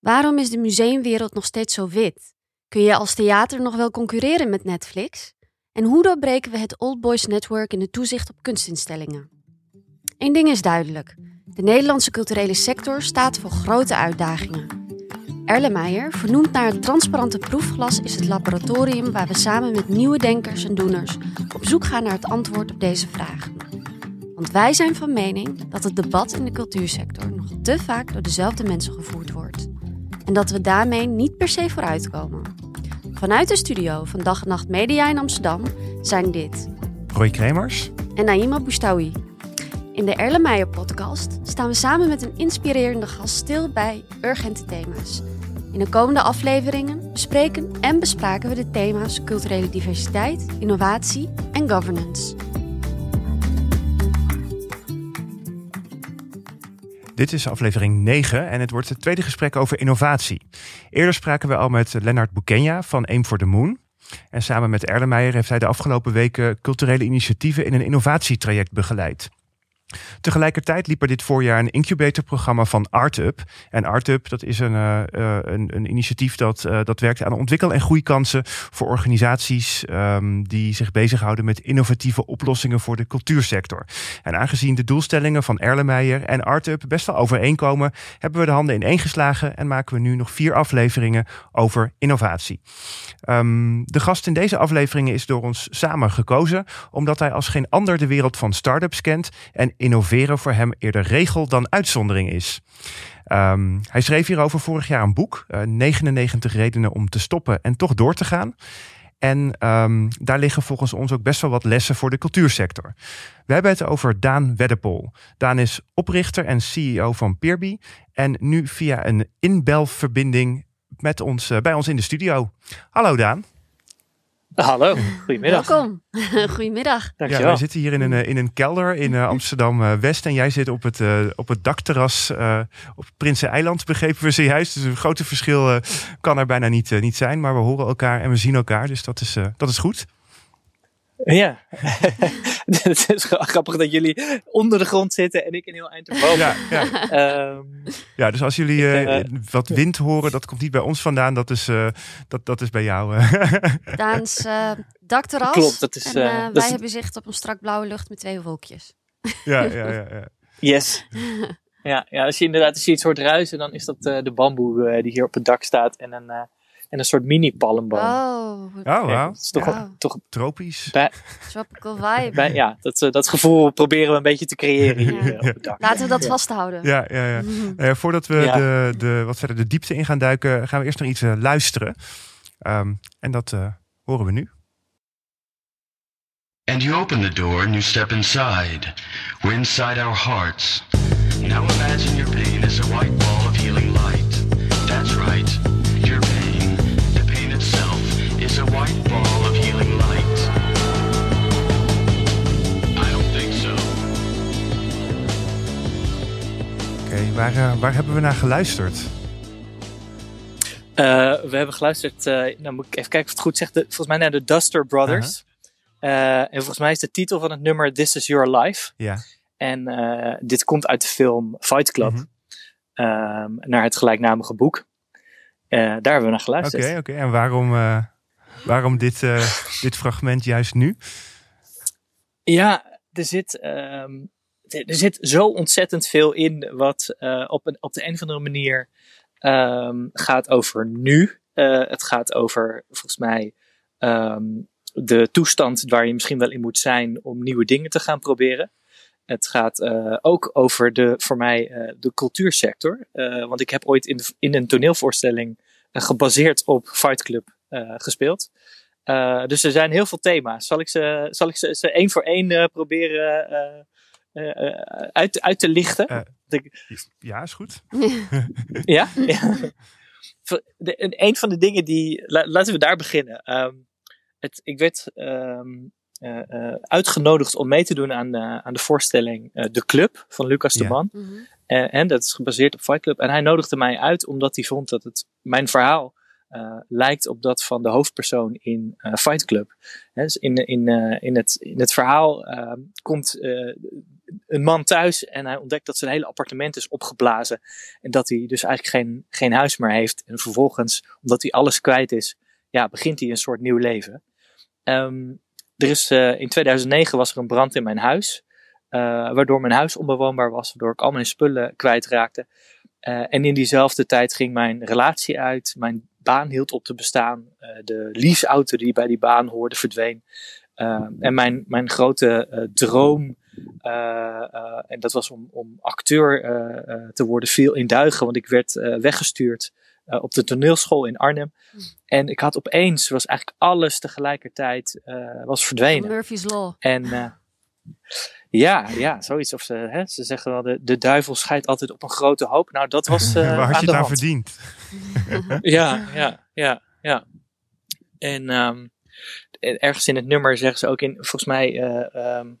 Waarom is de museumwereld nog steeds zo wit? Kun je als theater nog wel concurreren met Netflix? En hoe doorbreken we het Old Boys Network in de toezicht op kunstinstellingen? Eén ding is duidelijk. De Nederlandse culturele sector staat voor grote uitdagingen. Erlenmeyer, vernoemd naar het transparante proefglas, is het laboratorium waar we samen met nieuwe denkers en doeners op zoek gaan naar het antwoord op deze vragen. Want wij zijn van mening dat het debat in de cultuursector nog te vaak door dezelfde mensen gevoerd wordt. En dat we daarmee niet per se vooruitkomen. Vanuit de studio van Dag en Nacht Media in Amsterdam zijn dit Roy Kremers en Naima Boustaoui. In de Erlenmeyer podcast staan we samen met een inspirerende gast stil bij urgente thema's. In de komende afleveringen bespreken en bespraken we de thema's culturele diversiteit, innovatie en governance. Dit is aflevering 9 en het wordt het tweede gesprek over innovatie. Eerder spraken we al met Lennart Boukenia van Aim for the Moon. En samen met Erlenmeyer heeft hij de afgelopen weken culturele initiatieven in een innovatietraject begeleid. Tegelijkertijd liep er dit voorjaar een incubatorprogramma van ArtUp. En ArtUp, dat is een, uh, een, een, initiatief dat, uh, dat werkt aan ontwikkel- en groeikansen voor organisaties um, die zich bezighouden met innovatieve oplossingen voor de cultuursector. En aangezien de doelstellingen van Erlenmeyer en ArtUp best wel overeenkomen, hebben we de handen ineengeslagen en maken we nu nog vier afleveringen over innovatie. Um, de gast in deze afleveringen is door ons samen gekozen, omdat hij als geen ander de wereld van start-ups kent en innoveren voor hem eerder regel dan uitzondering is. Um, hij schreef hierover vorig jaar een boek, uh, 99 redenen om te stoppen en toch door te gaan. En um, daar liggen volgens ons ook best wel wat lessen voor de cultuursector. We hebben het over Daan Weddepol. Daan is oprichter en CEO van Peerby. En nu via een inbelverbinding met ons, uh, bij ons in de studio. Hallo Daan. Hallo, goedemiddag. Welkom. goedemiddag. Dankjewel. Ja, we zitten hier in een, in een kelder in uh, Amsterdam-West. en jij zit op het, uh, op het dakterras uh, op Prinsen-eiland, begrepen we zojuist. Dus een grote verschil kan er bijna niet, niet zijn. Maar we horen elkaar en we zien elkaar, dus dat is, dat is goed. Ja, het is grappig dat jullie onder de grond zitten en ik een heel eind erboven. Ja, ja. Um, ja dus als jullie uh, uh, wat wind horen, dat komt niet bij ons vandaan, dat is, uh, dat, dat is bij jou. Daans dakterras. Klopt, dat is. En, dat wij is... hebben zicht op een strak blauwe lucht met twee wolkjes. Ja, ja, ja. ja. Yes. Ja, ja, als je inderdaad als je iets hoort ruisen, dan is dat de bamboe die hier op het dak staat en een en een soort mini-palmboom. Oh, oh wow. Ja, dat is toch, wow. toch tropisch. Bij, Tropical vibe. bij, ja, dat, dat gevoel proberen we een beetje te creëren hier ja. op het dak. Laten we dat vasthouden. Ja, ja, ja. Uh, voordat we Ja. de, de, wat verder de diepte in gaan duiken, gaan we eerst naar iets uh, luisteren. Um, en dat uh, horen we nu. And you open the door and you step inside. We're inside our hearts. Now imagine your pain is a white ball of healing light. That's right. Waar, waar hebben we naar geluisterd? Uh, we hebben geluisterd, uh, nou moet ik even kijken of het goed zegt, de, volgens mij naar de Duster Brothers. -huh. en volgens mij is de titel van het nummer This Is Your Life. Ja. En dit komt uit de film Fight Club. Mhm. -hmm. naar het gelijknamige boek. Uh, daar hebben we naar geluisterd. Oké, okay, oké. Okay. En waarom, waarom dit, uh, dit fragment juist nu? Ja, er zit, um, er zit zo ontzettend veel in wat op, een, op de een of andere manier um, gaat over nu. het gaat over, volgens mij, um, de toestand waar je misschien wel in moet zijn om nieuwe dingen te gaan proberen. Het gaat ook over de, voor mij de cultuursector. Want ik heb ooit in, in een toneelvoorstelling gebaseerd op Fight Club gespeeld. dus er zijn heel veel thema's. Zal ik ze, zal ik ze, ze één voor één proberen uit, uit te lichten? ja, is goed. ja? ja. De, een van de dingen die. La, laten we daar beginnen. Um, het, ik werd. Um, uh, uh, uitgenodigd om mee te doen aan, uh, aan de voorstelling De Club van Lucas de Man. Mm -hmm. en dat is gebaseerd op Fight Club. En hij nodigde mij uit omdat hij vond dat het mijn verhaal lijkt op dat van de hoofdpersoon in Fight Club. Dus in, in, in, het, in het verhaal komt een man thuis en hij ontdekt dat zijn hele appartement is opgeblazen. En dat hij dus eigenlijk geen, geen huis meer heeft. En vervolgens, omdat hij alles kwijt is, ja, begint hij een soort nieuw leven. Ehm, er is, uh, in 2009 was er een brand in mijn huis. Uh, waardoor mijn huis onbewoonbaar was, waardoor ik al mijn spullen kwijtraakte. Uh, en in diezelfde tijd ging mijn relatie uit, mijn baan hield op te bestaan, de leaseauto die bij die baan hoorde verdween. en mijn, mijn grote droom, en dat was om, om acteur te worden, viel in duigen, want ik werd weggestuurd op de toneelschool in Arnhem. Hmm. En ik had opeens, was eigenlijk alles tegelijkertijd was verdwenen. Murphy's Law. En ja, ja, zoiets. Of ze, hè, ze zeggen wel, de, de duivel scheidt altijd op een grote hoop. Nou, dat was uh, Waar had je het aan verdiend? ja, ja, ja, ja. En um, ergens in het nummer zeggen ze ook in, volgens mij, uh, um,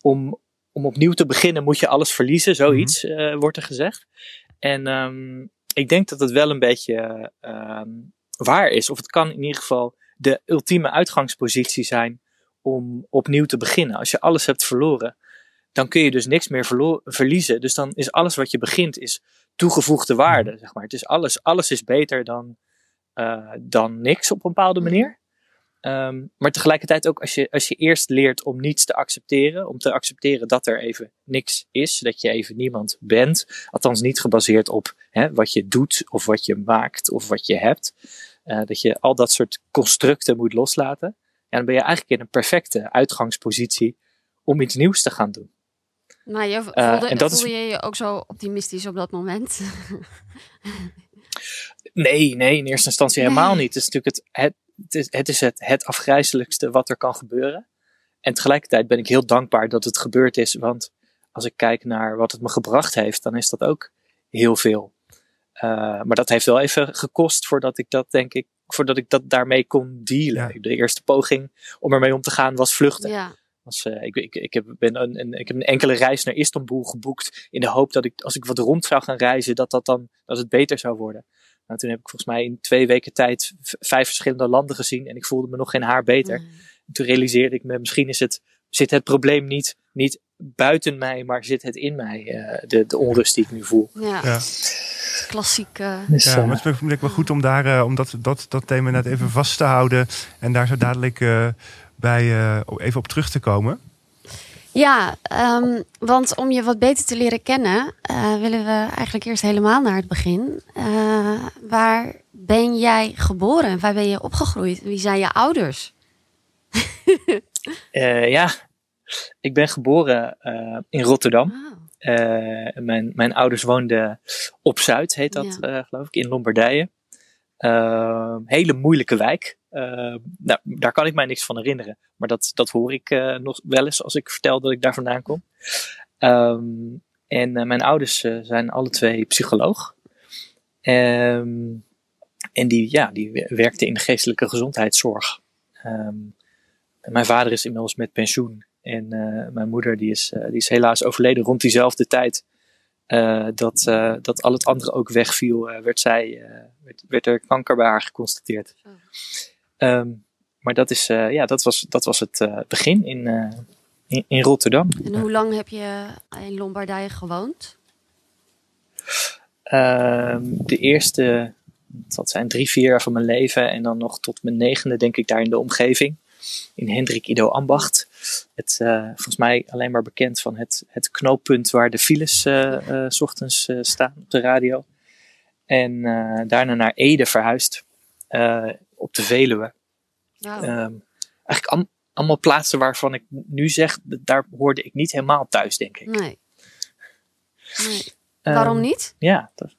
om, om opnieuw te beginnen moet je alles verliezen. Zoiets mm -hmm. uh, wordt er gezegd. En um, ik denk dat het wel een beetje waar is. Of het kan in ieder geval de ultieme uitgangspositie zijn om opnieuw te beginnen. Als je alles hebt verloren, dan kun je dus niks meer verliezen. Dus dan is alles wat je begint, is toegevoegde waarde. Zeg maar. Het is alles, alles is beter dan, uh, dan niks op een bepaalde manier. Um, maar tegelijkertijd ook als je, als je eerst leert om niets te accepteren, om te accepteren dat er even niks is, dat je even niemand bent, althans niet gebaseerd op hè, wat je doet of wat je maakt of wat je hebt, uh, dat je al dat soort constructen moet loslaten. En dan ben je eigenlijk in een perfecte uitgangspositie om iets nieuws te gaan doen. Nou, je voelde, uh, en dat voelde is... je je ook zo optimistisch op dat moment? nee, nee, in eerste instantie helemaal niet. Het is natuurlijk het, het, het, is, het, is het, het afgrijzelijkste wat er kan gebeuren. En tegelijkertijd ben ik heel dankbaar dat het gebeurd is. Want als ik kijk naar wat het me gebracht heeft, dan is dat ook heel veel. Uh, maar dat heeft wel even gekost voordat ik dat, denk ik, voordat ik dat daarmee kon dealen. Ja. De eerste poging om ermee om te gaan was vluchten. Ja. Was, uh, ik, ik, ik, heb, ben een, een, ik heb een enkele reis naar Istanbul geboekt in de hoop dat ik, als ik wat rond zou gaan reizen, dat, dat, dan, dat het beter zou worden. Nou, toen heb ik volgens mij in twee weken tijd vijf verschillende landen gezien en ik voelde me nog geen haar beter. Mm. Toen realiseerde ik me, misschien is het, zit het probleem niet, niet buiten mij, maar zit het in mij, uh, de, de onrust die ik nu voel. Ja. ja klassiek. Uh... Dus, ja, maar het is wel goed om, daar, uh, om dat, dat, dat thema net even vast te houden. En daar zo dadelijk uh, bij even op terug te komen. Ja, um, want om je wat beter te leren kennen, willen we eigenlijk eerst helemaal naar het begin. waar ben jij geboren? Waar ben je opgegroeid? Wie zijn je ouders? ja, ik ben geboren in Rotterdam. Oh. Uh, mijn, mijn ouders woonden op Zuid, heet dat, ja. uh, geloof ik, in Lombardije. Uh, hele moeilijke wijk. nou, daar kan ik mij niks van herinneren. Maar dat, dat hoor ik nog wel eens als ik vertel dat ik daar vandaan kom. Um, en mijn ouders zijn alle twee psycholoog. En die, ja, die werkten in de geestelijke gezondheidszorg. Mijn vader is inmiddels met pensioen. En mijn moeder die is, die is helaas overleden rond diezelfde tijd. Uh, dat, dat al het andere ook wegviel, werd, zij, werd, werd, er kanker bij haar geconstateerd. Oh. Um, maar dat, is, ja, dat, was, dat was het begin in, in, in, Rotterdam. En hoe lang heb je in Lombardije gewoond? Ehm, de eerste, dat zijn drie, vier jaar van mijn leven. En dan nog tot mijn negende denk ik daar in de omgeving in Hendrik Ido Ambacht. Het, uh, volgens mij alleen maar bekend van het, het knooppunt waar de files uh, uh, s ochtends staan op de radio. En daarna naar Ede verhuisd op de Veluwe. Wow. Um, eigenlijk am, allemaal plaatsen waarvan ik nu zeg, daar hoorde ik niet helemaal thuis, denk ik. Nee. nee. Um, Waarom niet? Ja, dat,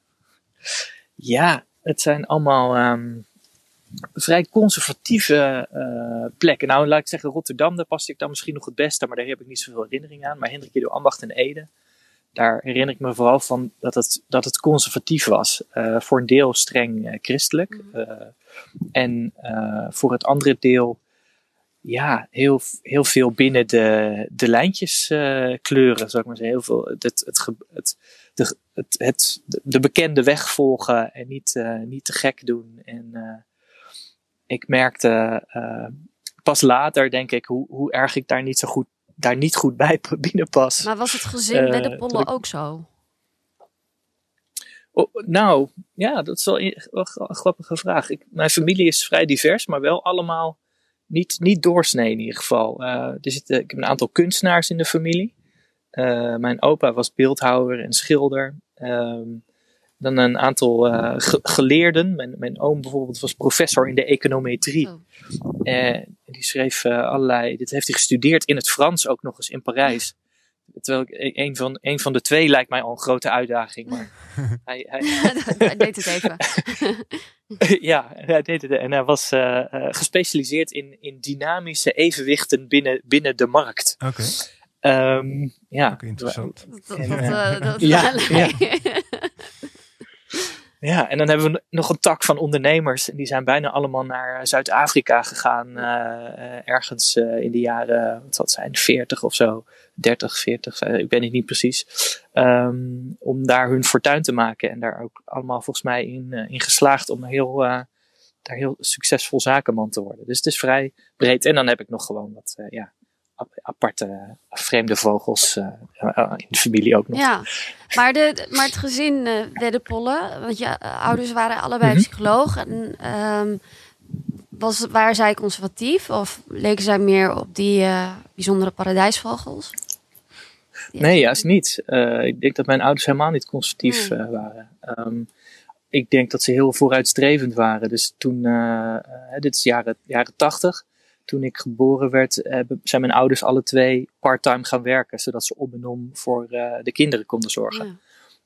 ja, het zijn allemaal. Um, vrij conservatieve uh, plekken. Nou, laat ik zeggen, Rotterdam, daar past ik dan misschien nog het beste, maar daar heb ik niet zoveel herinnering aan. Maar Hendrik Ido Ambacht en Ede, daar herinner ik me vooral van dat het, dat het conservatief was. Uh, voor een deel streng uh, christelijk. Uh, en voor het andere deel, ja, heel, heel veel binnen de, de lijntjes kleuren, zou ik maar zeggen. Heel veel, het, het, het, het de, het, het, de bekende weg volgen en niet, niet te gek doen. En ik merkte uh, pas later, denk ik, hoe, hoe erg ik daar niet zo goed daar niet goed bij binnen pas. Maar was het gezin bij de Eh, pollen ik- ook zo? Oh, nou, ja, dat is wel een, wel een grappige vraag. Ik, mijn familie is vrij divers, maar wel allemaal niet, niet doorsnee in ieder geval. Eh, er zitten, ik heb een aantal kunstenaars in de familie. Eh, mijn opa was beeldhouwer en schilder. Ehm, dan een aantal eh, ge- geleerden. Mijn, mijn oom bijvoorbeeld was professor in de econometrie. Oh. Eh, die schreef eh, allerlei. Dit heeft hij gestudeerd in het Frans ook nog eens in Parijs. Terwijl ik, een, van, een van de twee lijkt mij al een grote uitdaging. Maar hij, hij, Hij deed het even. ja, hij deed het. En hij was gespecialiseerd in, in dynamische evenwichten binnen, binnen de markt. Oké, Ehm, ja, Oké, interessant. Dat, dat, dat, dat- ja, nee. Ja, en dan hebben we nog een tak van ondernemers. En die zijn bijna allemaal naar Zuid-Afrika gegaan. eh, eh, ergens eh, in de jaren, wat zal het zijn, 40 of zo. 30, 40, eh, ik weet het niet precies. Ehm, om daar hun fortuin te maken. En daar ook allemaal volgens mij in, eh, in geslaagd om heel, eh, daar heel succesvol zakenman te worden. Dus het is vrij breed. En dan heb ik nog gewoon wat ja, aparte eh, vreemde vogels eh, eh, in de familie ook nog. Ja, maar, de, maar het gezin uh, Weddenpollen, want je uh, ouders waren allebei Mhm. psycholoog. En, um, was, waren zij conservatief of leken zij meer op die uh, bijzondere paradijsvogels? Nee, juist niet. Uh, ik denk dat mijn ouders helemaal niet conservatief uh, waren. Um, ik denk dat ze heel vooruitstrevend waren. Dus toen, uh, dit is jaren, jaren 80, toen ik geboren werd, zijn mijn ouders alle twee part-time gaan werken, zodat ze om en om voor de kinderen konden zorgen. Ja.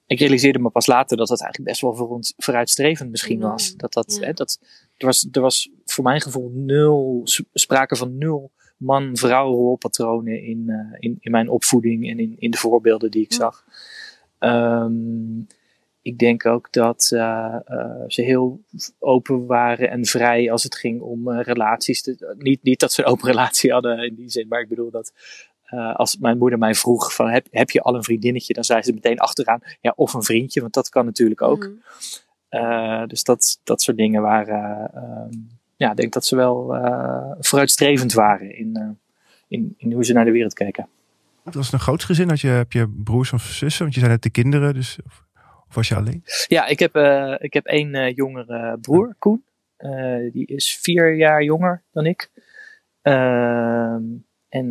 Ik realiseerde me pas later dat dat eigenlijk best wel vooruitstrevend misschien Ja. was. Dat dat, Ja. hè, dat, er, was, er was voor mijn gevoel nul, sprake van nul man-vrouw rolpatronen in, uh, in, in mijn opvoeding en in, in de voorbeelden die ik zag. Um, ik denk ook dat uh, uh, ze heel open waren en vrij als het ging om uh, relaties. Te, niet, niet dat ze een open relatie hadden in die zin, maar ik bedoel dat als mijn moeder mij vroeg van heb, heb je al een vriendinnetje, dan zei ze meteen achteraan ja of een vriendje, want dat kan natuurlijk ook. Mhm. Mm. dus dat, dat soort dingen waren ja, ik denk dat ze wel uh, vooruitstrevend waren in, uh, in, in hoe ze naar de wereld keken. Was het een groot gezin? Had je, heb je broers of zussen? Want je zijn net de kinderen, dus, of, of was je alleen? Ja, ik heb, uh, ik heb één jongere broer, Koen. die is vier jaar jonger dan ik. Ehm, en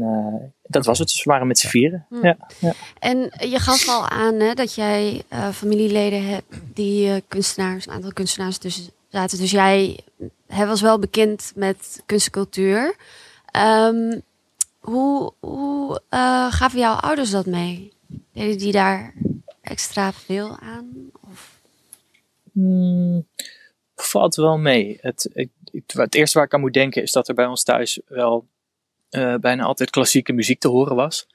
dat was het. Dus we waren met z'n vieren. Hm. Ja, ja. En je gaf al aan hè, dat jij familieleden hebt die kunstenaars, een aantal kunstenaars tussen zaten. Dus jij hij was wel bekend met kunst en cultuur. Um, hoe hoe uh, gaven jouw ouders dat mee? Deden die daar extra veel aan? Of? Hmm, valt wel mee. Het, het, eerste waar ik aan moet denken is dat er bij ons thuis wel uh, bijna altijd klassieke muziek te horen was.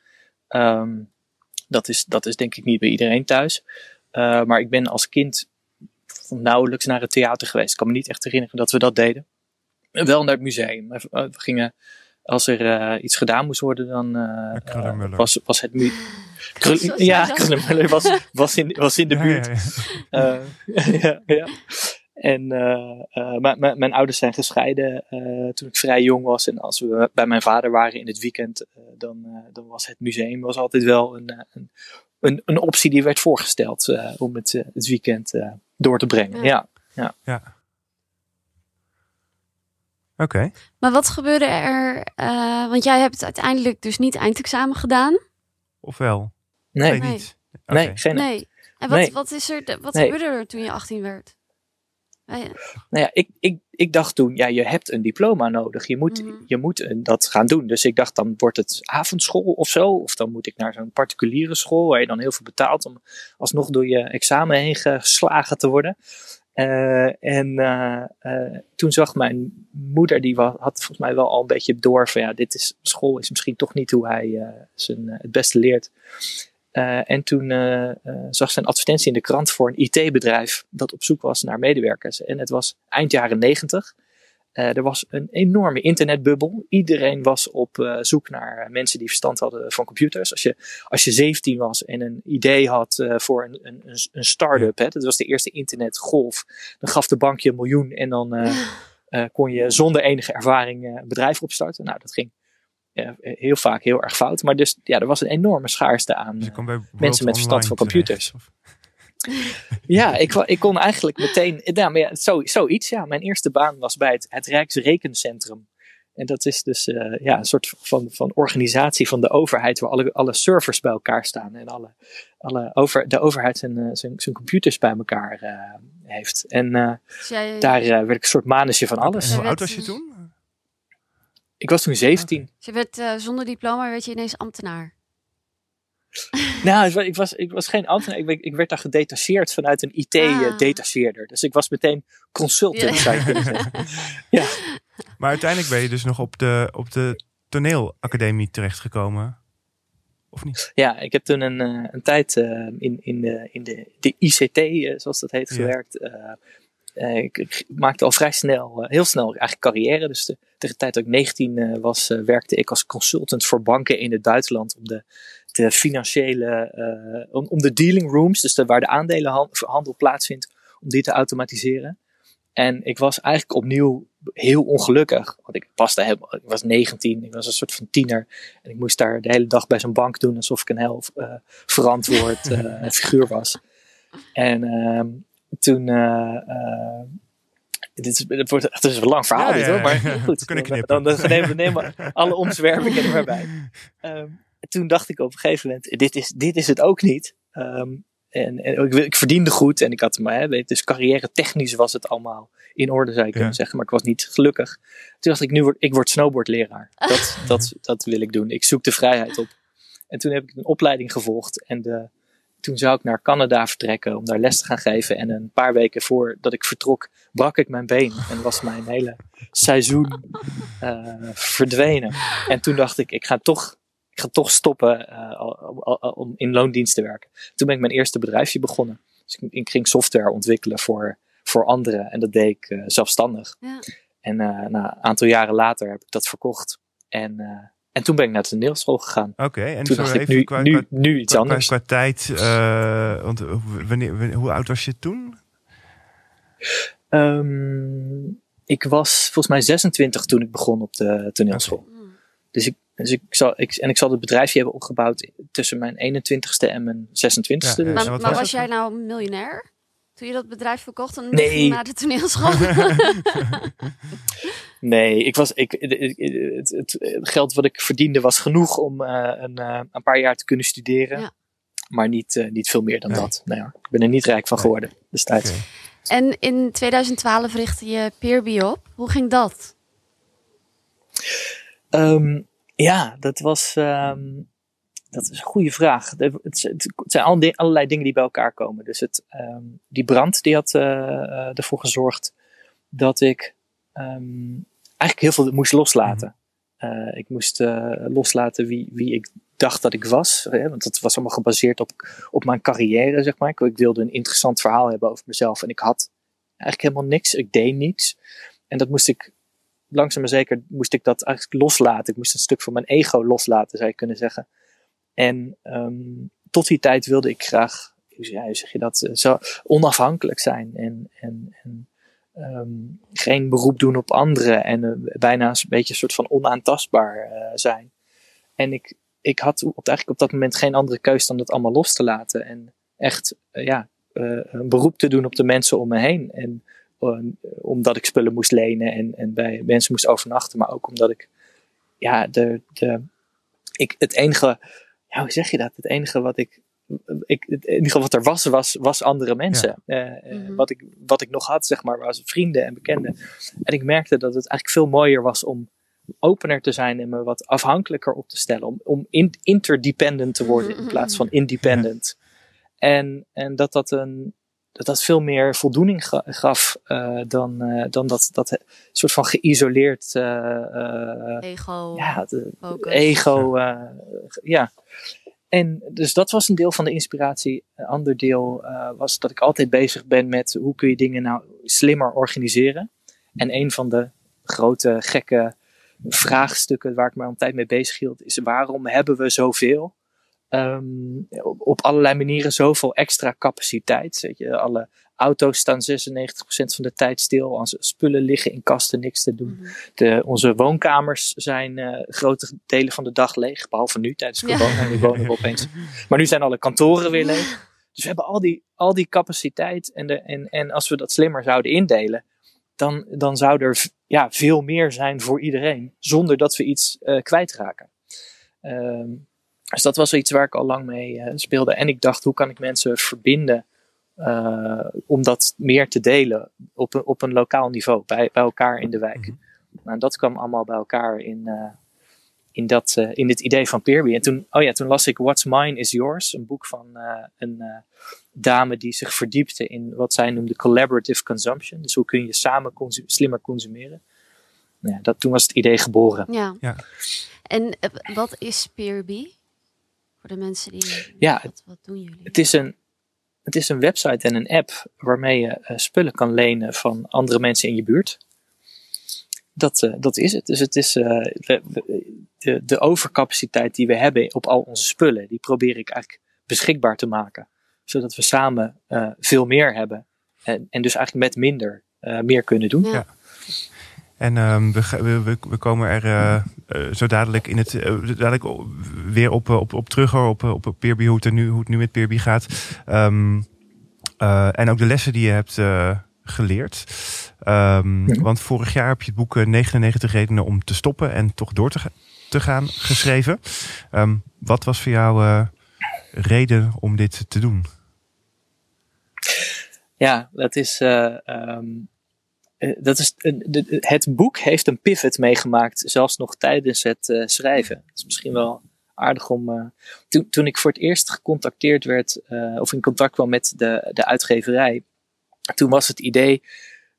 Um, dat, is dat is denk ik niet bij iedereen thuis. Uh, maar ik ben als kind nauwelijks naar het theater geweest. Ik kan me niet echt herinneren dat we dat deden. Wel naar het museum. We gingen, als er uh, iets gedaan moest worden, dan uh, was, was het Krul Ja, Krullenmuller was, was, in, was in de buurt. Ja, ja, ja. ja, ja. En mijn ouders zijn gescheiden toen ik vrij jong was. En als we bij mijn vader waren in het weekend, dan, dan was het museum was altijd wel een, een, een, een optie die werd voorgesteld om het, het weekend door te brengen. Ja. ja. ja. Oké. Okay. Maar wat gebeurde er? Uh, want jij hebt uiteindelijk dus niet eindexamen gedaan. Of wel? Nee, nee niet. Okay. Nee, geen. Nee. En wat, nee. wat is er? Wat nee. gebeurde er toen je 18 werd? Nou ja, ik, ik, ik dacht toen, ja, je hebt een diploma nodig. Je moet, Mhm. mm -hmm. je moet dat gaan doen. Dus ik dacht, dan wordt het avondschool of zo. Of dan moet ik naar zo'n particuliere school waar je dan heel veel betaalt om alsnog door je examen heen geslagen te worden. Uh, en uh, uh, toen zag mijn moeder, die had volgens mij wel al een beetje door van ja, dit is, school is misschien toch niet hoe hij zijn, het beste leert. En toen zag ze een advertentie in de krant voor een IT-bedrijf dat op zoek was naar medewerkers. En het was eind jaren negentig. Er was een enorme internetbubbel. Iedereen was op zoek naar mensen die verstand hadden van computers. Als je, als je 17 was en een idee had voor een, een, een start-up, hè, dat was de eerste internetgolf, dan gaf de bank je een miljoen en dan kon je zonder enige ervaring een bedrijf opstarten. Nou, dat ging ja, heel vaak heel erg fout. Maar dus ja, er was een enorme schaarste aan Dus eh, mensen met verstand van computers. terecht, of- Ja, ik, ik kon eigenlijk meteen. Maar ja, zo, zoiets. Ja, mijn eerste baan was bij het, het Rijksrekencentrum. En dat is dus eh, ja, een soort van, van organisatie van de overheid, waar alle, alle servers bij elkaar staan. En alle, alle over, de overheid zijn, eh, zijn, zijn computers bij elkaar eh, heeft. En eh, Dus jij, daar werd ik een soort manusje van alles. Hoe oud was je toen? Ik was toen 17. dus je werd eh, zonder diploma werd je ineens ambtenaar. Nou, ik wa- ik was, ik was geen ambtenaar. Ik, werd- ik werd daar gedetacheerd vanuit een Ah. IT-detacheerder. Dus ik was meteen consultant, Ja. zou je kunnen zeggen. Ja. Maar uiteindelijk ben je dus nog op de, op de toneelacademie terechtgekomen. Of niet? Ja, ik heb toen een, eh, een tijd eh, in, in, de, in de, de ICT, eh, zoals dat heet, Ja. gewerkt. Eh, eh, ik, ik maakte al vrij snel, heel snel eigenlijk carrière. Dus de, tegen de tijd dat ik 19 eh, was, werkte ik als consultant voor banken in het buitenland. Om de, de financiële, eh, om, om de dealing rooms, dus de, waar de aandelenhandel plaatsvindt, om die te automatiseren. En ik was eigenlijk opnieuw heel ongelukkig. Want ik paste helemaal, ik was 19, ik was een soort van tiener. En ik moest daar de hele dag bij zo'n bank doen alsof ik een heel eh, verantwoord eh, figuur was. En ehm, toen. dit is, het wordt echt een lang verhaal, Ja, dit ja, hoor. Maar goed, We kunnen dan, knippen. dan, dan nemen we nemen alle omzwervingen er maar bij. Ehm, toen dacht ik op een gegeven moment: dit is, dit is het ook niet. Ehm, en, en ik, ik verdiende goed en ik had maar, hè, dus carrière technisch was het allemaal in orde, zou je kunnen Ja. zeggen. Maar ik was niet gelukkig. Toen dacht ik: nu word ik word snowboardleraar. Dat, dat, dat wil ik doen. Ik zoek de vrijheid op. En toen heb ik een opleiding gevolgd. En de, toen zou ik naar Canada vertrekken om daar les te gaan geven. En een paar weken voordat ik vertrok, brak ik mijn been. En was mijn hele seizoen eh, verdwenen. En toen dacht ik, ik ga toch, ik ga toch stoppen eh, al- om in loondienst te werken. Toen ben ik mijn eerste bedrijfje begonnen. Dus ik, ik ging software ontwikkelen voor, voor anderen. En dat deed ik eh, zelfstandig. Ja. En eh, na een aantal jaren later heb ik dat verkocht. En, eh, en toen ben ik naar de toneelschool gegaan. Oké, en Toen dacht ik, even nu, qua, nu, qua, nu iets qua- anders. Qua, tijd, eh, want wanneer, wanneer- hoe oud was je toen? Ehm, ik was volgens mij 26 toen ik begon op de toneelschool. Hmm. Dus ik, dus ik zal, ik, en ik zal het bedrijfje hebben opgebouwd tussen mijn 21ste en mijn 26ste. Ja, ja. Dus- Maar, was jij nou miljonair? Toen je dat bedrijf verkocht en Nee. naar de toneelschool? Nee, ik was, ik, het, het, het geld wat ik verdiende was genoeg om eh, een, eh, een paar jaar te kunnen studeren. Ja. Maar niet, eh, niet veel meer dan Nee. dat. Nee, hoor. ik ben er niet rijk van Nee. geworden destijds. En in 2012 richtte je Peerby op. Hoe ging dat? Ehm, ja, dat was. ehm, dat is een goede vraag. Het, het, het zijn allerlei dingen die bij elkaar komen. Dus het, ehm, die brand die had eh, eh, ervoor gezorgd dat ik ehm, eigenlijk heel veel moest loslaten. Eh, ik moest loslaten wie, wie ik dacht dat ik was. Hè, want dat was allemaal gebaseerd op, op mijn carrière, zeg maar. Ik, ik wilde een interessant verhaal hebben over mezelf. En ik had eigenlijk helemaal niks. Ik deed niets. En dat moest ik langzaam maar zeker moest ik dat eigenlijk loslaten. Ik moest een stuk van mijn ego loslaten, zou je kunnen zeggen. En ehm, tot die tijd wilde ik graag, ja, hoe zeg je dat, eh, zo onafhankelijk zijn. En, en, en ehm, geen beroep doen op anderen. En eh, bijna een beetje een soort van onaantastbaar eh, zijn. En ik, ik had op, eigenlijk op dat moment geen andere keus dan dat allemaal los te laten. En echt, ja, een beroep te doen op de mensen om me heen. En omdat ik spullen moest lenen en, en bij mensen moest overnachten, maar ook omdat ik, ja, de, de, ik, het enige, ja, hoe zeg je dat? Het enige wat ik, ik het enige wat er was, was, was andere mensen. Eh, eh, Mhm. wat, ik, wat ik nog had, zeg maar, was vrienden en bekenden. En ik merkte dat het eigenlijk veel mooier was om opener te zijn en me wat afhankelijker op te stellen. Om, om in, interdependent te worden in plaats van independent. En, en dat dat een, dat dat veel meer voldoening ga- gaf eh, dan, eh, dan dat, dat soort van geïsoleerd eh, eh, Ego, ja, de, ego. eh, ja. En dus dat was een deel van de inspiratie. Een ander deel eh, was dat ik altijd bezig ben met hoe kun je dingen nou slimmer organiseren. En een van de grote gekke vraagstukken waar ik me al een tijd mee bezig hield is waarom hebben we zoveel? Ehm, op, allerlei manieren zoveel extra capaciteit. Weet je, alle auto's staan 96% van de tijd stil. Onze spullen liggen in kasten, niks te doen. Mhm. De, onze woonkamers zijn eh, grote delen van de dag leeg. Behalve nu tijdens Ja. corona. Nu wonen we opeens. Maar nu zijn alle kantoren weer leeg. Dus we hebben al die, al die capaciteit. En, de, en, en als we dat slimmer zouden indelen. Dan, dan zou er ja, veel meer zijn voor iedereen. Zonder dat we iets eh, kwijtraken. Ehm, dus dat was wel iets waar ik al lang mee eh, speelde. En ik dacht, hoe kan ik mensen verbinden eh, om dat meer te delen op een, op een lokaal niveau, bij, bij elkaar in de wijk. Mhm. Nou, dat kwam allemaal bij elkaar in, eh, in, dat, eh, in dit idee van Peerby. En toen, oh ja, toen las ik What's Mine is Yours, een boek van eh, een eh, dame die zich verdiepte in wat zij noemde collaborative consumption. Dus hoe kun je samen consu- slimmer consumeren. Nou ja, dat, toen was het idee geboren. Ja. Ja. En wat is Peerby? Voor de mensen die. Ja, Wat, wat doen jullie? Het is een, het is een website en een app waarmee je eh, spullen kan lenen van andere mensen in je buurt. Dat, eh, dat is het. Dus het is eh, we- de, de overcapaciteit die we hebben op al onze spullen, die probeer ik eigenlijk beschikbaar te maken. Zodat we samen eh, veel meer hebben. En, en dus eigenlijk met minder eh, meer kunnen doen. Ja. En ehm, we, we, we, komen er eh, eh, zo dadelijk, in het, eh, dadelijk weer op, op, op terug hoor, op, op Peerby, hoe het, er nu, hoe het nu met Peerby gaat. Ehm, eh, en ook de lessen die je hebt eh, geleerd. Ehm. Want vorig jaar heb je het boek eh, 99 redenen om te stoppen en toch door te, ga- te gaan geschreven. Ehm, wat was voor jou eh, reden om dit te doen? Ja, dat is. eh, ehm, eh, dat is het boek heeft een pivot meegemaakt, zelfs nog tijdens het eh, schrijven. Dat is misschien wel aardig om. eh, toen, toen ik voor het eerst gecontacteerd werd, eh, of in contact kwam met de, de uitgeverij, toen was het idee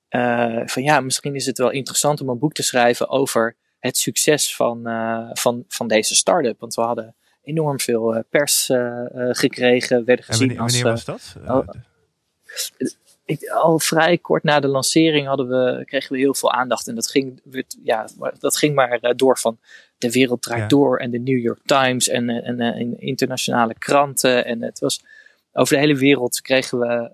eh, van ja, misschien is het wel interessant om een boek te schrijven over het succes van, eh, van, van deze start-up. Want we hadden enorm veel eh, pers eh, eh, gekregen, werden En gezien wanneer, als. wanneer eh, was dat? Ik, al vrij kort na de lancering hadden we, kregen we heel veel aandacht. En dat ging, werd, ja, dat ging maar eh, door van de wereld draait Ja. door en de New York Times en, eh, en, eh, in internationale kranten. En het was over de hele wereld kregen we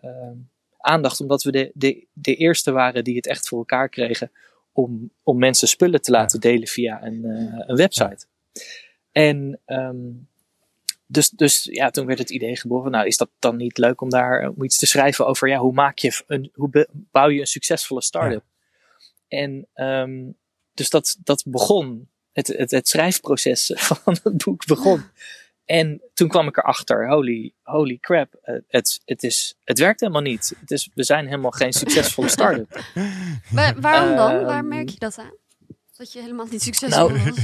aandacht omdat we de, de, de eerste waren die het echt voor elkaar kregen om, om mensen spullen te laten delen via een, een website. En ehm, dus, dus ja, toen werd het idee geboren. Nou, is dat dan niet leuk om daar om iets te schrijven over? Ja, hoe maak je een, hoe be- bouw je een succesvolle start-up? En ehm, dus dat, dat begon. Het, het, het schrijfproces van het boek begon. En toen kwam ik erachter, holy, holy crap, eh, het, het, is, het werkt helemaal niet. Het is, we zijn helemaal geen succesvolle start-up. Waar- waarom dan? Ehm, Waar merk je dat aan? Dat je helemaal niet succesvol Nou, was.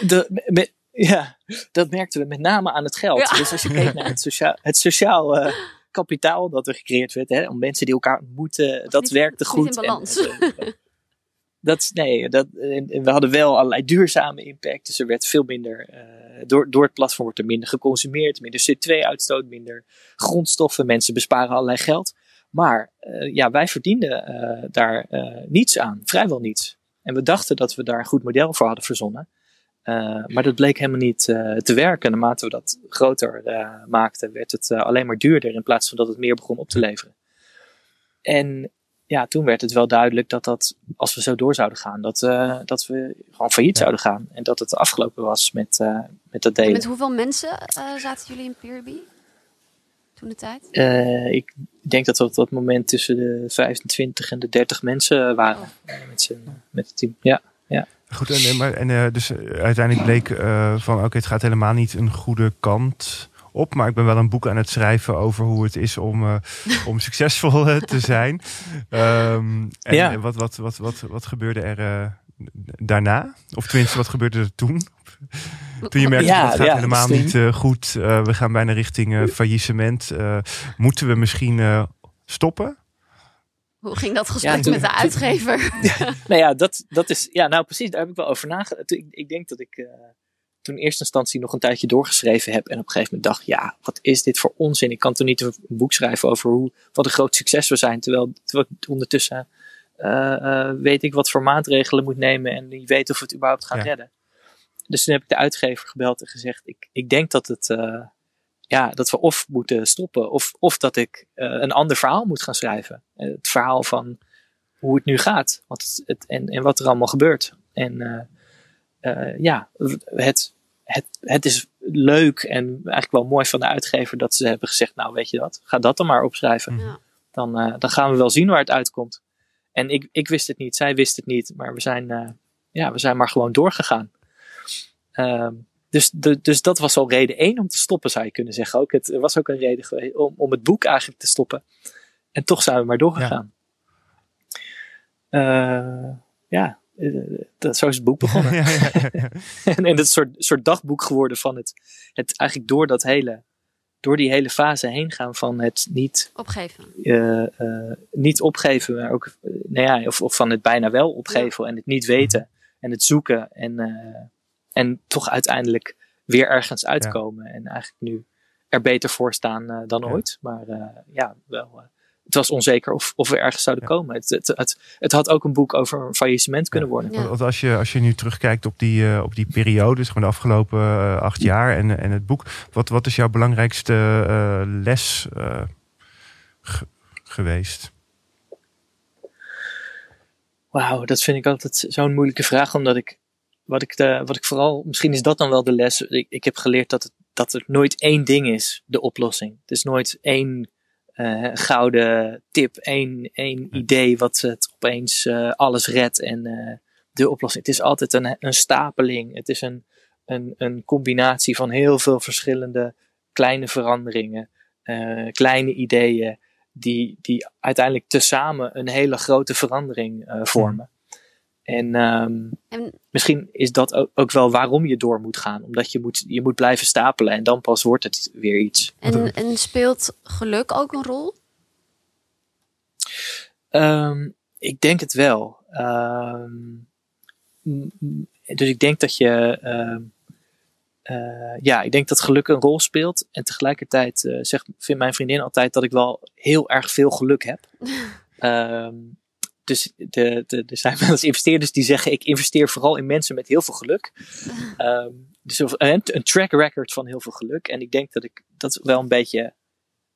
De, me- me- ja, dat merkten we met name aan het geld. Ja. Dus als je kijkt naar het sociaal, het sociaal eh, kapitaal dat er gecreëerd werd, hè, om mensen die elkaar ontmoeten, dat niet- werkte niet goed. in balans. En, dat, nee, dat, en, en we hadden wel allerlei duurzame impact. Dus er werd veel minder, eh, door, door het platform wordt er minder geconsumeerd, minder CO2-uitstoot, minder grondstoffen. Mensen besparen allerlei geld. Maar eh, ja, wij verdienden daar niets aan, vrijwel niets. En we dachten dat we daar een goed model voor hadden verzonnen. Uh, maar dat bleek helemaal niet uh, te werken. Naarmate we dat groter uh, maakten, werd het alleen maar duurder in plaats van dat het meer begon op te leveren. En ja, toen werd het wel duidelijk dat dat, als we zo door zouden gaan, dat, dat we gewoon failliet ja. zouden gaan. En dat het afgelopen was met, met dat delen. En met hoeveel mensen zaten jullie in Peerby toen de tijd? Ik denk dat we op dat moment tussen de 25 en de 30 mensen waren. Oh. Met, z'n, met het team. Ja. ja. Goed, en, maar, en uh, dus uiteindelijk bleek van oké, okay, het gaat helemaal niet een goede kant op. Maar ik ben wel een boek aan het schrijven over hoe het is om, uh, om succesvol uh, te zijn. Um, en ja. wat, wat, wat, wat, wat gebeurde er uh, daarna? Of tenminste, wat gebeurde er toen? Toen je merkte, ja, het gaat ja, helemaal niet goed. We gaan bijna richting faillissement. Moeten we misschien stoppen? Hoe ging dat gesprek ja, toen, met de uitgever? Toen, nou ja, dat, dat is, ja, nou precies, daar heb ik wel over nagedacht. Ik, ik denk dat ik uh, toen in eerste instantie nog een tijdje doorgeschreven heb. En op een gegeven moment dacht, ja, wat is dit voor onzin? Ik kan toch niet een boek schrijven over hoe, wat een groot succes we zijn. Terwijl, terwijl ondertussen uh, uh, weet ik wat voor maatregelen moet nemen. En niet weet of we het überhaupt gaan ja. redden. Dus toen heb ik de uitgever gebeld en gezegd, ik, ik denk dat het... Ja, dat we of moeten stoppen, of, of dat ik eh, een ander verhaal moet gaan schrijven. Eh, het verhaal van hoe het nu gaat wat het, het, en, en wat er allemaal gebeurt. En eh, eh, ja, het, het, het is leuk en eigenlijk wel mooi van de uitgever dat ze hebben gezegd: Nou, weet je wat, ga dat dan maar opschrijven. Ja. Dan, eh, dan gaan we wel zien waar het uitkomt. En ik, ik wist het niet, zij wist het niet, maar we zijn, eh, ja, we zijn maar gewoon doorgegaan. Ehm, dus, de, dus dat was al reden één om te stoppen, zou je kunnen zeggen. Ook het was ook een reden geweest om, om het boek eigenlijk te stoppen. En toch zijn we maar doorgegaan. Ja, ja eh, dat, zo is het boek begonnen. Ja, ja, ja, ja. en, en het is een soort, soort dagboek geworden van het, het eigenlijk door dat hele, door die hele fase heen gaan van het niet, Opgeven. eh, eh, niet opgeven, maar ook, eh, nou ja, of, of van het bijna wel opgeven en het niet weten en het zoeken en, eh, en toch uiteindelijk weer ergens uitkomen en eigenlijk nu er beter voor staan eh, dan Ja. ooit. Maar eh, ja, wel. eh, het was onzeker of, of we ergens zouden komen. Het, het, het, het had ook een boek over een faillissement kunnen worden. Ja. Want als je, als je nu terugkijkt op die, eh, op die periode, zeg maar de afgelopen acht jaar en, en het boek, wat, wat is jouw belangrijkste eh, les eh, ge- geweest? Wauw, dat vind ik altijd zo'n moeilijke vraag, omdat ik, wat ik, de, wat ik vooral, misschien is dat dan wel de les. Ik, ik heb geleerd dat het, dat het nooit één ding is, de oplossing. Het is nooit één eh, gouden tip, één, één idee wat het opeens eh, alles redt en eh, de oplossing. Het is altijd een, een stapeling. Het is een, een, een combinatie van heel veel verschillende kleine veranderingen, eh, kleine ideeën die, die uiteindelijk tezamen een hele grote verandering eh, vormen. En ehm, En misschien is dat ook, ook wel waarom je door moet gaan. Omdat je moet, je moet blijven stapelen en dan pas wordt het weer iets. En, en speelt geluk ook een rol? Ehm, ik denk het wel. Ehm, dus ik denk dat je. eh, ja, ik denk dat geluk een rol speelt. En tegelijkertijd eh, zegt, vindt mijn vriendin altijd dat ik wel heel erg veel geluk heb. Ehm, dus de, de, er zijn wel eens investeerders die zeggen: ik investeer vooral in mensen met heel veel geluk. Ehm, dus een, een track record van heel veel geluk. En ik denk dat ik dat wel een beetje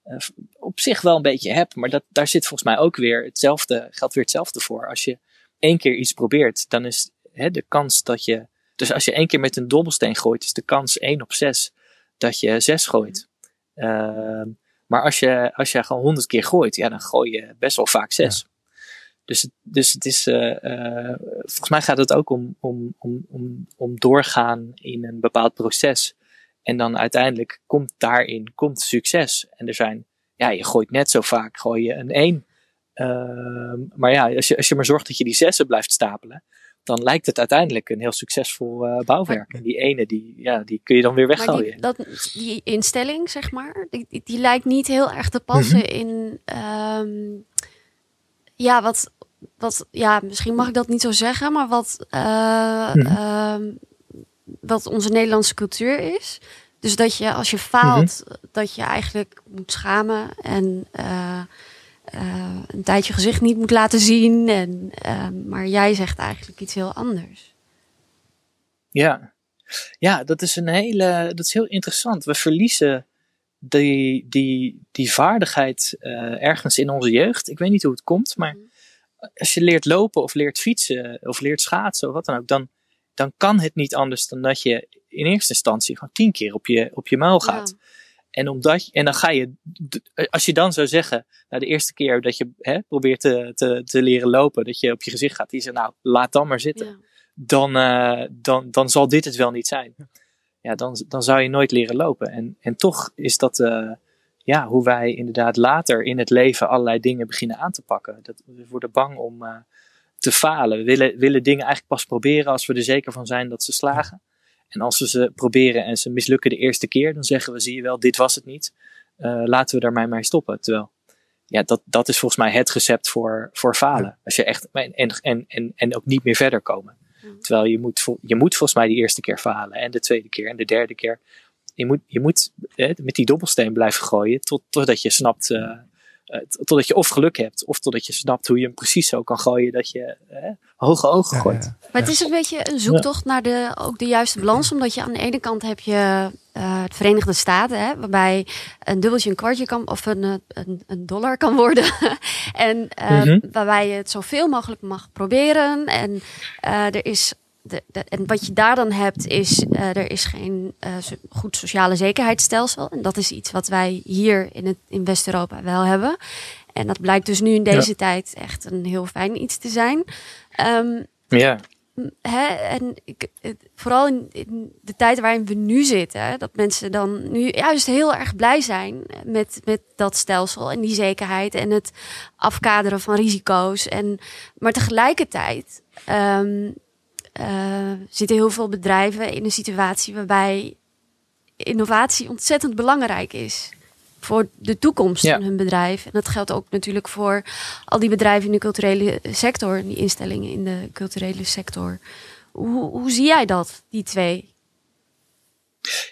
eh, op zich wel een beetje heb. Maar dat, daar zit volgens mij ook weer hetzelfde, geldt weer hetzelfde voor. Als je één keer iets probeert, dan is hè, de kans dat je. Dus als je één keer met een dobbelsteen gooit, is de kans 1 op 6 dat je 6 gooit. Ehm, maar als je, als je gewoon 100 keer gooit, ja, dan gooi je best wel vaak 6. Dus, het- dus het is, eh, eh, volgens mij gaat het ook om, om, om, om, om doorgaan in een bepaald proces. En dan uiteindelijk komt daarin komt succes. En er zijn, ja, je gooit net zo vaak, gooi je een 1. Ehm, maar ja, als je, als je maar zorgt dat je die zessen blijft stapelen, dan lijkt het uiteindelijk een heel succesvol eh, bouwwerk. En die ene, die, ja, die kun je dan weer Maar weggooien. die, dat, die instelling, zeg maar, die, die, die lijkt niet heel erg te passen Mhm. in. ehm, ja, wat, wat. Ja, misschien mag ik dat niet zo zeggen, maar wat. eh, Mhm. ehm, wat onze Nederlandse cultuur is. Dus dat je als je faalt, dat je eigenlijk moet schamen en eh, eh, een tijdje gezicht niet moet laten zien. En, ehm, maar jij zegt eigenlijk iets heel anders. Ja. ja, dat is een hele, dat is heel interessant. We verliezen die, die, die vaardigheid ergens in onze jeugd. Ik weet niet hoe het komt, maar als je leert lopen of leert fietsen of leert schaatsen of wat dan ook, dan, dan kan het niet anders dan dat je in eerste instantie gewoon tien keer op je, op je muil gaat. Ja. En, omdat je, en dan ga je, als je dan zou zeggen, nou de eerste keer dat je hè, probeert te, te, te leren lopen, dat je op je gezicht gaat, die zegt nou laat dan maar zitten Ja. dan, eh, dan, dan zal dit het wel niet zijn. Ja, dan, dan zou je nooit leren lopen. En, en toch is dat eh, ja, hoe wij inderdaad later in het leven allerlei dingen beginnen aan te pakken. Dat, we worden bang om eh, te falen. We willen, willen dingen eigenlijk pas proberen als we er zeker van zijn dat ze slagen. En als we ze proberen en ze mislukken de eerste keer, dan zeggen we, zie je wel, dit was het niet. Eh, laten we daarmee mee stoppen. Terwijl, ja, dat, dat is volgens mij het recept voor, voor falen. Als je echt, en, en, en, en ook niet meer verder komen. Terwijl je moet, je moet volgens mij die eerste keer falen. En de tweede keer en de derde keer. Je moet, je moet eh, met die dobbelsteen blijven gooien. Tot, totdat je snapt eh, Uh, totdat je of geluk hebt, of totdat je snapt hoe je hem precies zo kan gooien dat je hoge ogen gooit. Ja, ja. Maar het is een beetje een zoektocht naar de, ook de juiste balans. Omdat je aan de ene kant heb je uh, het Verenigde Staten, hè, waarbij een dubbeltje een kwartje kan, of een, een, een dollar kan worden. en mm -hmm. waarbij je het zoveel mogelijk mag proberen. En er is de, de, en wat je daar dan hebt is, uh, er is geen uh, goed sociale zekerheidsstelsel. En dat is iets wat wij hier in, het, in West-Europa wel hebben. En dat blijkt dus nu in deze ja. tijd echt een heel fijn iets te zijn. Um, ja. Hè, en ik, vooral in, in, de tijd waarin we nu zitten, dat mensen dan nu juist heel erg blij zijn met, met dat stelsel en die zekerheid en het afkaderen van risico's. En, maar tegelijkertijd um, uh, zitten heel veel bedrijven in een situatie waarbij innovatie ontzettend belangrijk is voor de toekomst ja. van hun bedrijf. En dat geldt ook natuurlijk voor al die bedrijven in de culturele sector, die instellingen in de culturele sector. Hoe, hoe zie jij dat, die twee?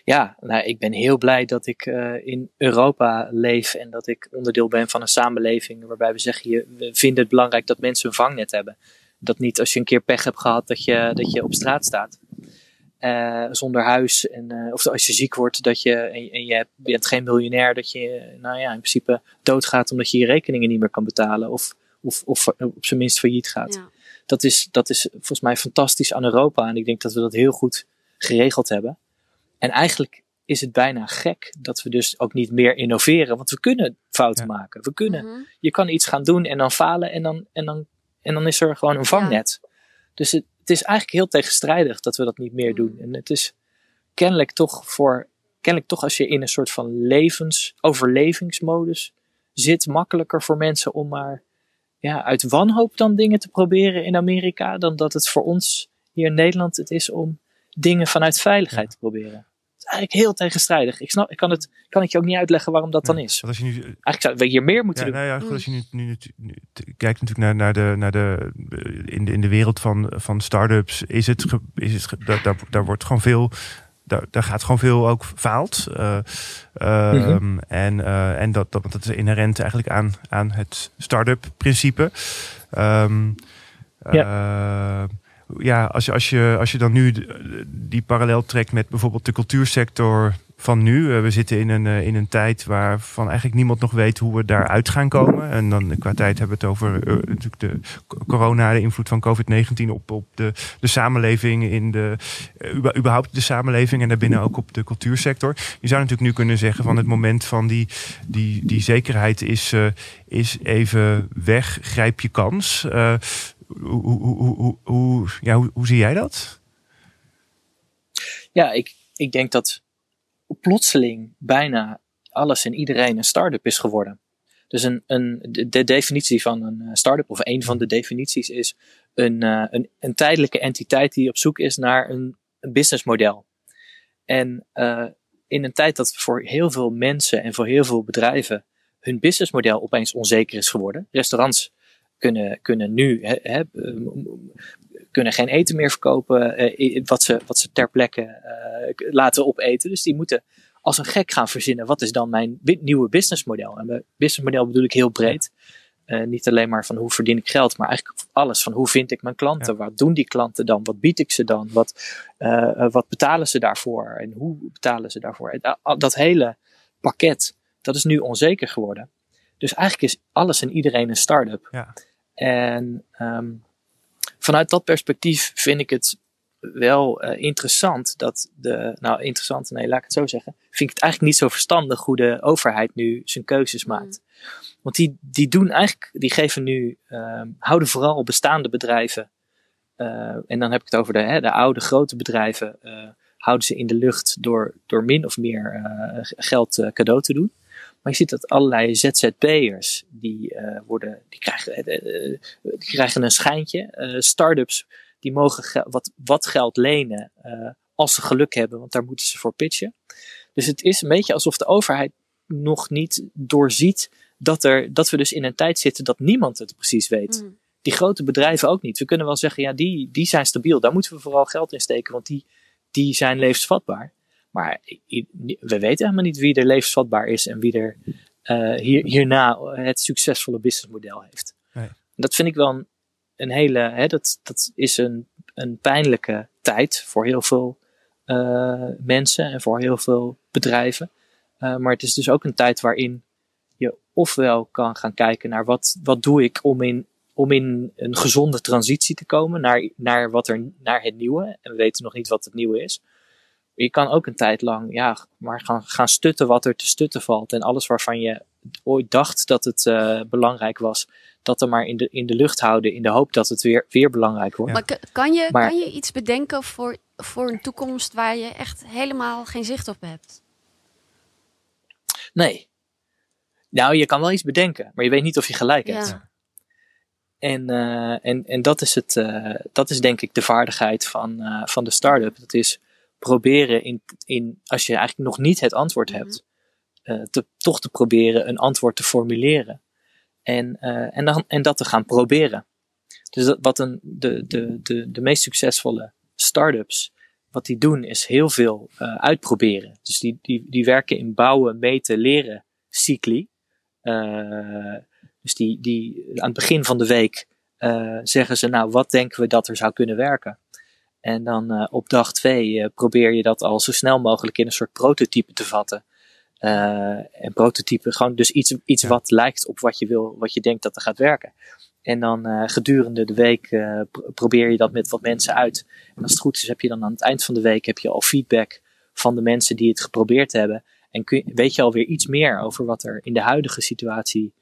Ja, nou, ik ben heel blij dat ik uh, in Europa leef en dat ik onderdeel ben van een samenleving waarbij we zeggen, we vinden het belangrijk dat mensen een vangnet hebben dat niet als je een keer pech hebt gehad dat je, dat je op straat staat. Uh, zonder huis. En, uh, of als je ziek wordt dat je, en, en je bent geen miljonair, dat je nou ja, in principe doodgaat omdat je je rekeningen niet meer kan betalen. Of, of, of op zijn minst failliet gaat. Ja. Dat, is, dat is volgens mij fantastisch aan Europa. En ik denk dat we dat heel goed geregeld hebben. En eigenlijk is het bijna gek dat we dus ook niet meer innoveren. Want we kunnen fouten ja. maken. We kunnen. Mm -hmm. Je kan iets gaan doen en dan falen en dan, en dan en dan is er gewoon een vangnet. Ja. Dus het, het, is eigenlijk heel tegenstrijdig dat we dat niet meer doen. En het is kennelijk toch voor, kennelijk toch als je in een soort van levens, overlevingsmodus zit, makkelijker voor mensen om maar ja, uit wanhoop dan dingen te proberen in Amerika, dan dat het voor ons hier in Nederland het is om dingen vanuit veiligheid ja. te proberen eigenlijk heel tegenstrijdig. Ik, snap, ik kan, het, kan het je ook niet uitleggen waarom dat dan is. als je nu, eigenlijk zouden we hier meer moeten ja, doen. Nou ja, goed, als je nu, nu, nu, kijkt natuurlijk naar, naar, de, naar de, in de, in de wereld van, van start-ups, is het, is het, daar, daar, daar wordt gewoon veel daar, daar gaat gewoon veel ook faalt. Uh, uh, mm -hmm. En, uh, en dat, dat, dat is inherent eigenlijk aan, aan het start-up principe. Um, ja ja, als je, als, je, als je dan nu die parallel trekt met bijvoorbeeld de cultuursector van nu. Uh, we zitten in een, uh, in een tijd waarvan eigenlijk niemand nog weet hoe we daaruit gaan komen. En dan qua tijd hebben we het over natuurlijk de corona, de invloed van COVID-19 op, op de, de samenleving, in de, überhaupt de samenleving en daarbinnen ook op de cultuursector. Je zou natuurlijk nu kunnen zeggen van het moment van die, die, die zekerheid is, is even weg, grijp je kans. Hoe, ja, hoe, zie jij dat? Ja, ik, ik denk dat plotseling bijna alles en iedereen een start-up is geworden. Dus een, een, de, de definitie van een start-up, of een van de definities, is een, uh, een, een tijdelijke entiteit die op zoek is naar een, businessmodel. En uh, in een tijd dat voor heel veel mensen en voor heel veel bedrijven hun businessmodel opeens onzeker is geworden. Restaurants kunnen, kunnen nu he, kunnen geen eten meer verkopen uh, wat, ze, wat ze ter plekke uh, laten opeten. Dus die moeten als een gek gaan verzinnen. Wat is dan mijn nieuwe businessmodel? En businessmodel bedoel ik heel breed. Uh, niet alleen maar van hoe verdien ik geld, maar eigenlijk alles van hoe vind ik mijn klanten? Ja. Wat doen die klanten dan? Wat bied ik ze dan? Wat, wat betalen ze daarvoor? En hoe betalen ze daarvoor? Dat hele pakket, dat is nu onzeker geworden. Dus eigenlijk is alles en iedereen een start-up. Ja. En um, vanuit dat perspectief vind ik het wel uh, interessant dat de, nou interessant, nee, laat ik het zo zeggen, vind ik het eigenlijk niet zo verstandig hoe de overheid nu zijn keuzes maakt. Mm. Want die, die doen eigenlijk, die geven nu, um, houden vooral bestaande bedrijven, uh, en dan heb ik het over de, hè, de oude grote bedrijven, uh, houden ze in de lucht door, door min of meer geld cadeau te doen. Maar je ziet dat allerlei ZZP'ers, die, uh, worden, die, krijgen, uh, die krijgen een schijntje. Startups, die mogen ge wat, wat geld lenen als ze geluk hebben, want daar moeten ze voor pitchen. Dus het is een beetje alsof de overheid nog niet doorziet dat, er, dat we dus in een tijd zitten dat niemand het precies weet. Mm. Die grote bedrijven ook niet. We kunnen wel zeggen, ja, die, die zijn stabiel. Daar moeten we vooral geld in steken, want die, die zijn levensvatbaar. Maar we weten helemaal niet wie er levensvatbaar is en wie er eh, hier, hierna het succesvolle businessmodel heeft. Nee. Dat vind ik wel een, een hele, hè, dat, dat is een, een pijnlijke tijd voor heel veel eh, mensen en voor heel veel bedrijven. Eh, maar het is dus ook een tijd waarin je ofwel kan gaan kijken naar wat, wat doe ik om in, om in een gezonde transitie te komen naar, naar, wat er, naar het nieuwe. En we weten nog niet wat het nieuwe is. Je kan ook een tijd lang ja, maar gaan, gaan stutten wat er te stutten valt. En alles waarvan je ooit dacht dat het uh, belangrijk was, dat er maar in de, in de lucht houden in de hoop dat het weer, weer belangrijk wordt. Maar kan je, maar, kan je iets bedenken voor, voor een toekomst waar je echt helemaal geen zicht op hebt? Nee. Nou, je kan wel iets bedenken, maar je weet niet of je gelijk hebt. Ja. En, uh, en, en dat, is het, uh, dat is denk ik de vaardigheid van, van de start-up. Dat is proberen, in, in, als je eigenlijk nog niet het antwoord mm -hmm. hebt, te, toch te proberen een antwoord te formuleren. En, en, dan, en dat te gaan proberen. Dus dat, wat een, de, de, de, de meest succesvolle start-ups, wat die doen, is heel veel uitproberen. Dus die, die, die werken in bouwen, meten, leren cycli. Dus die, die, aan het begin van de week uh, zeggen ze, nou, wat denken we dat er zou kunnen werken? En dan uh, op dag twee uh, probeer je dat al zo snel mogelijk in een soort prototype te vatten. en prototype, gewoon dus iets, iets ja. wat lijkt op wat je wil, wat je denkt dat er gaat werken. En dan gedurende de week probeer je dat met wat mensen uit. En als het goed is, heb je dan aan het eind van de week heb je al feedback van de mensen die het geprobeerd hebben. En kun, weet je alweer iets meer over wat er in de huidige situatie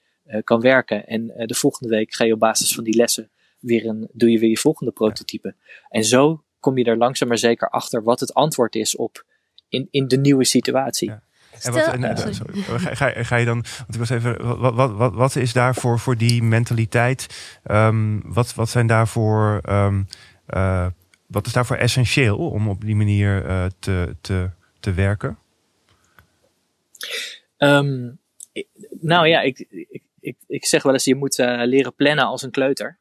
kan werken. En de volgende week ga je op basis van die lessen weer een, doe je weer je volgende prototype. En zo kom je er langzaam maar zeker achter wat het antwoord is op in, in de nieuwe situatie. Ja. En wat, en, sorry, ga, ga, ga, je dan, want ik was even, wat, wat, wat, wat is daarvoor voor die mentaliteit? Um, wat, wat zijn daarvoor, um, uh, wat is daarvoor essentieel om op die manier uh, te, te, te werken? Um, nou ja, ik, ik, ik, ik zeg wel eens, je moet uh, leren plannen als een kleuter.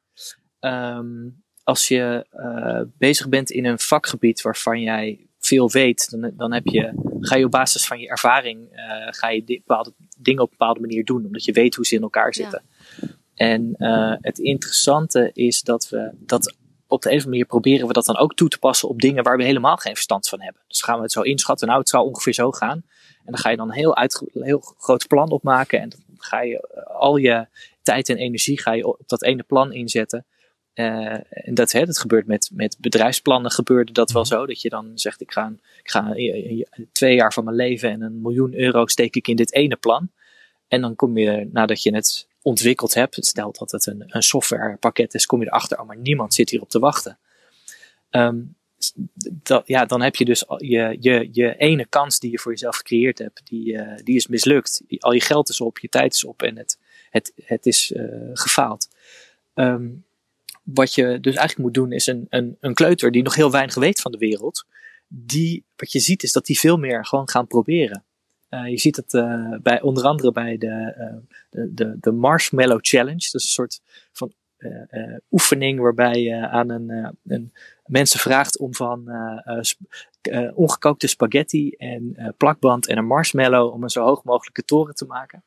Um, als je uh, bezig bent in een vakgebied waarvan jij veel weet, dan, dan heb je, ga je op basis van je ervaring uh, ga je bepaalde dingen op een bepaalde manier doen, omdat je weet hoe ze in elkaar zitten. Ja. En het interessante is dat we dat op de een of andere manier proberen we dat dan ook toe te passen op dingen waar we helemaal geen verstand van hebben. Dus gaan we het zo inschatten, nou het zou ongeveer zo gaan. En dan ga je dan een heel, uit, heel groot plan opmaken en dan ga je al je tijd en energie ga je op dat ene plan inzetten. Uh, en dat, hè, dat gebeurt met, met bedrijfsplannen gebeurde dat wel zo. Dat je dan zegt, ik ga, ik ga twee jaar van mijn leven en een miljoen euro steek ik in dit ene plan. En dan kom je, nadat je het ontwikkeld hebt, stel dat het een, een softwarepakket is, kom je erachter, oh maar niemand zit hierop te wachten. Um, dat, ja, dan heb je dus je, je, je ene kans die je voor jezelf gecreëerd hebt, die, uh, die is mislukt. Al je geld is op, je tijd is op en het, het, het is uh, gefaald. Um, wat je dus eigenlijk moet doen is een, een, een kleuter die nog heel weinig weet van de wereld. Die, wat je ziet is dat die veel meer gewoon gaan proberen. Uh, je ziet het uh, bij, onder andere bij de, uh, de, de, de Marshmallow Challenge. Dat is een soort van oefening waarbij je aan een, een mensen vraagt om van ongekookte spaghetti en plakband en een marshmallow om een zo hoog mogelijke toren te maken.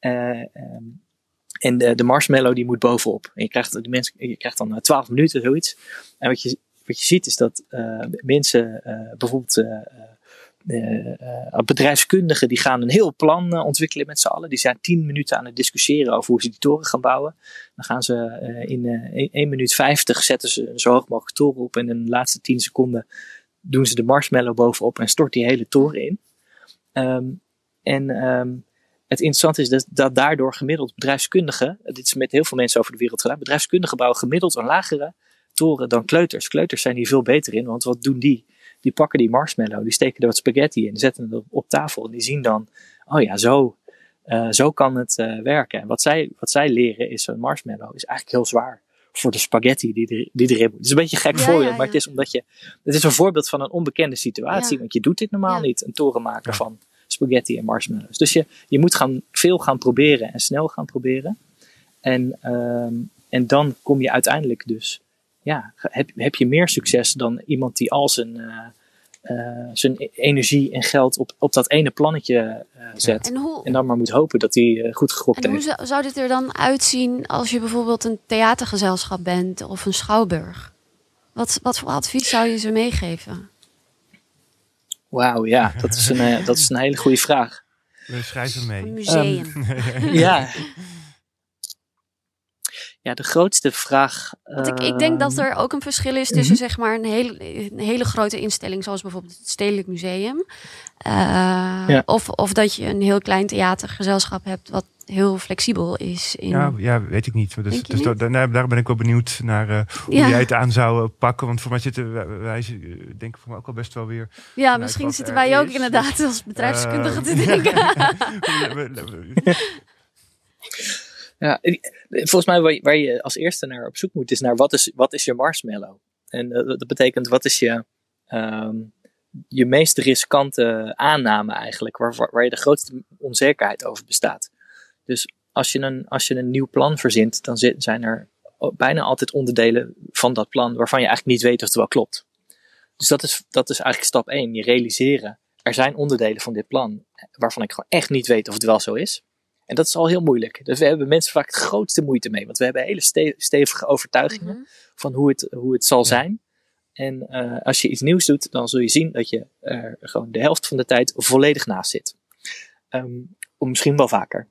Um, en de, de marshmallow die moet bovenop. En je krijgt, de mensen, je krijgt dan 12 minuten zoiets. En wat je, wat je ziet is dat mensen bijvoorbeeld uh, uh, bedrijfskundigen die gaan een heel plan ontwikkelen met z'n allen. Die zijn tien minuten aan het discussiëren over hoe ze die toren gaan bouwen. Dan gaan ze in 1 minuut 50 zetten ze een zo hoog mogelijk toren op. En in de laatste 10 seconden doen ze de marshmallow bovenop en stort die hele toren in. Um, en um, het interessante is dat, dat daardoor gemiddeld bedrijfskundigen, dit is met heel veel mensen over de wereld gedaan, bedrijfskundigen bouwen gemiddeld een lagere toren dan kleuters. Kleuters zijn hier veel beter in, want wat doen die? die pakken die marshmallow, die steken er wat spaghetti in, zetten het op, tafel en die zien dan, oh ja, zo, uh, zo kan het uh, werken. En wat zij, wat zij leren is, een marshmallow is eigenlijk heel zwaar voor de spaghetti die, er, die erin moet. Het is een beetje gek ja, voorbeeld, ja, ja. maar het is omdat je, het is een voorbeeld van een onbekende situatie, want je doet dit normaal niet, een toren maken van spaghetti en marshmallows. Dus je, je moet gaan, veel gaan proberen en snel gaan proberen. En, um, en dan kom je uiteindelijk dus ja, heb, heb je meer succes dan iemand die al zijn, uh, eh, zijn e- energie en geld op, op dat ene plannetje eh, zet. En hoe, En dan maar moet hopen dat hij eh, goed gegokt en hoe heeft. zou, zou dit er dan uitzien als je bijvoorbeeld een theatergezelschap bent of een schouwburg? Wat, wat voor advies zou je ze meegeven? Wauw, ja, dat is, een, eh, dat is een hele goede vraag. We schrijven mee. Een museum. Ja. Ja, de grootste vraag. Want ik, ik denk dat ehm, er ook een verschil is tussen Mhm. zeg maar een hele, een hele grote instelling, zoals bijvoorbeeld het Stedelijk Museum. Eh, Ja. of, of dat je een heel klein theatergezelschap hebt wat heel flexibel is. In, Ja, ja, weet ik niet. Dus, dus niet? da- daar, daar ben ik wel benieuwd naar eh, hoe Ja. jij het aan zou eh, pakken. Want voor mij zitten wij, wij denken voor mij ook al best wel weer. Ja, misschien zitten wij ook is, inderdaad als bedrijfskundigen te denken. Ja, eh, volgens mij waar je, als eerste naar op zoek moet is naar wat is, wat is je marshmallow? En eh, dat betekent wat is je, ehm, je meest riskante aanname eigenlijk, waar, waar, je de grootste onzekerheid over bestaat. Dus als je een, als je een nieuw plan verzint, dan zijn er bijna altijd onderdelen van dat plan waarvan je eigenlijk niet weet of het wel klopt. Dus dat is, dat is eigenlijk stap 1. Je realiseren, er zijn onderdelen van dit plan waarvan ik gewoon echt niet weet of het wel zo is. En dat is al heel moeilijk. Dus we hebben mensen vaak de grootste moeite mee. Want we hebben hele ste- stevige overtuigingen Mhm. van hoe het, hoe het zal zijn. En eh, als je iets nieuws doet, dan zul je zien dat je er gewoon de helft van de tijd volledig naast zit. Ehm, of misschien wel vaker.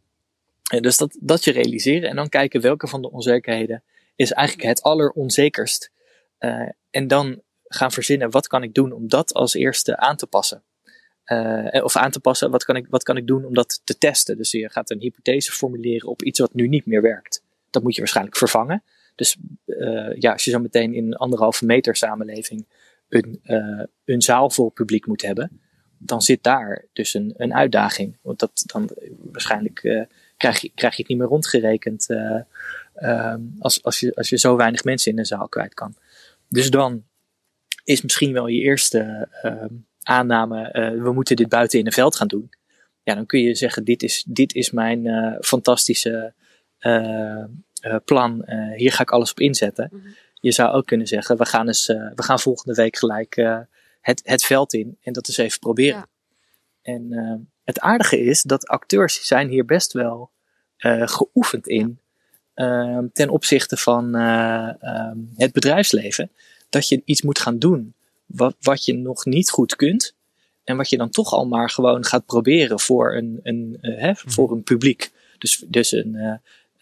En dus dat, dat je realiseren en dan kijken welke van de onzekerheden is eigenlijk het alleronzekerst. Eh, en dan gaan verzinnen, wat kan ik doen om dat als eerste aan te passen? Eh, of aan te passen, wat kan, ik, wat kan ik doen om dat te testen? Dus je gaat een hypothese formuleren op iets wat nu niet meer werkt. Dat moet je waarschijnlijk vervangen. Dus eh, ja, als je zo meteen in een anderhalve meter samenleving een, eh, een zaal vol publiek moet hebben, dan zit daar dus een, een uitdaging. Want dat, dan waarschijnlijk krijg, je, krijg je het niet meer rondgerekend eh, ehm, als, als, je, als je zo weinig mensen in een zaal kwijt kan. Dus dan is misschien wel je eerste ehm, aanname, eh, we moeten dit buiten in een veld gaan doen. Ja, dan kun je zeggen, dit is, dit is mijn eh, fantastische eh, plan. Hier ga ik alles op inzetten. Mhm. Je zou ook kunnen zeggen, we gaan, eens, we gaan volgende week gelijk het, het veld in en dat eens even proberen. Ja. En het aardige is dat acteurs zijn hier best wel geoefend in eh, ten opzichte van eh, ehm, het bedrijfsleven. Dat je iets moet gaan doen wat, wat je nog niet goed kunt. En wat je dan toch al maar gewoon gaat proberen voor een, een, eh, hè, voor een publiek. Dus, dus een, eh,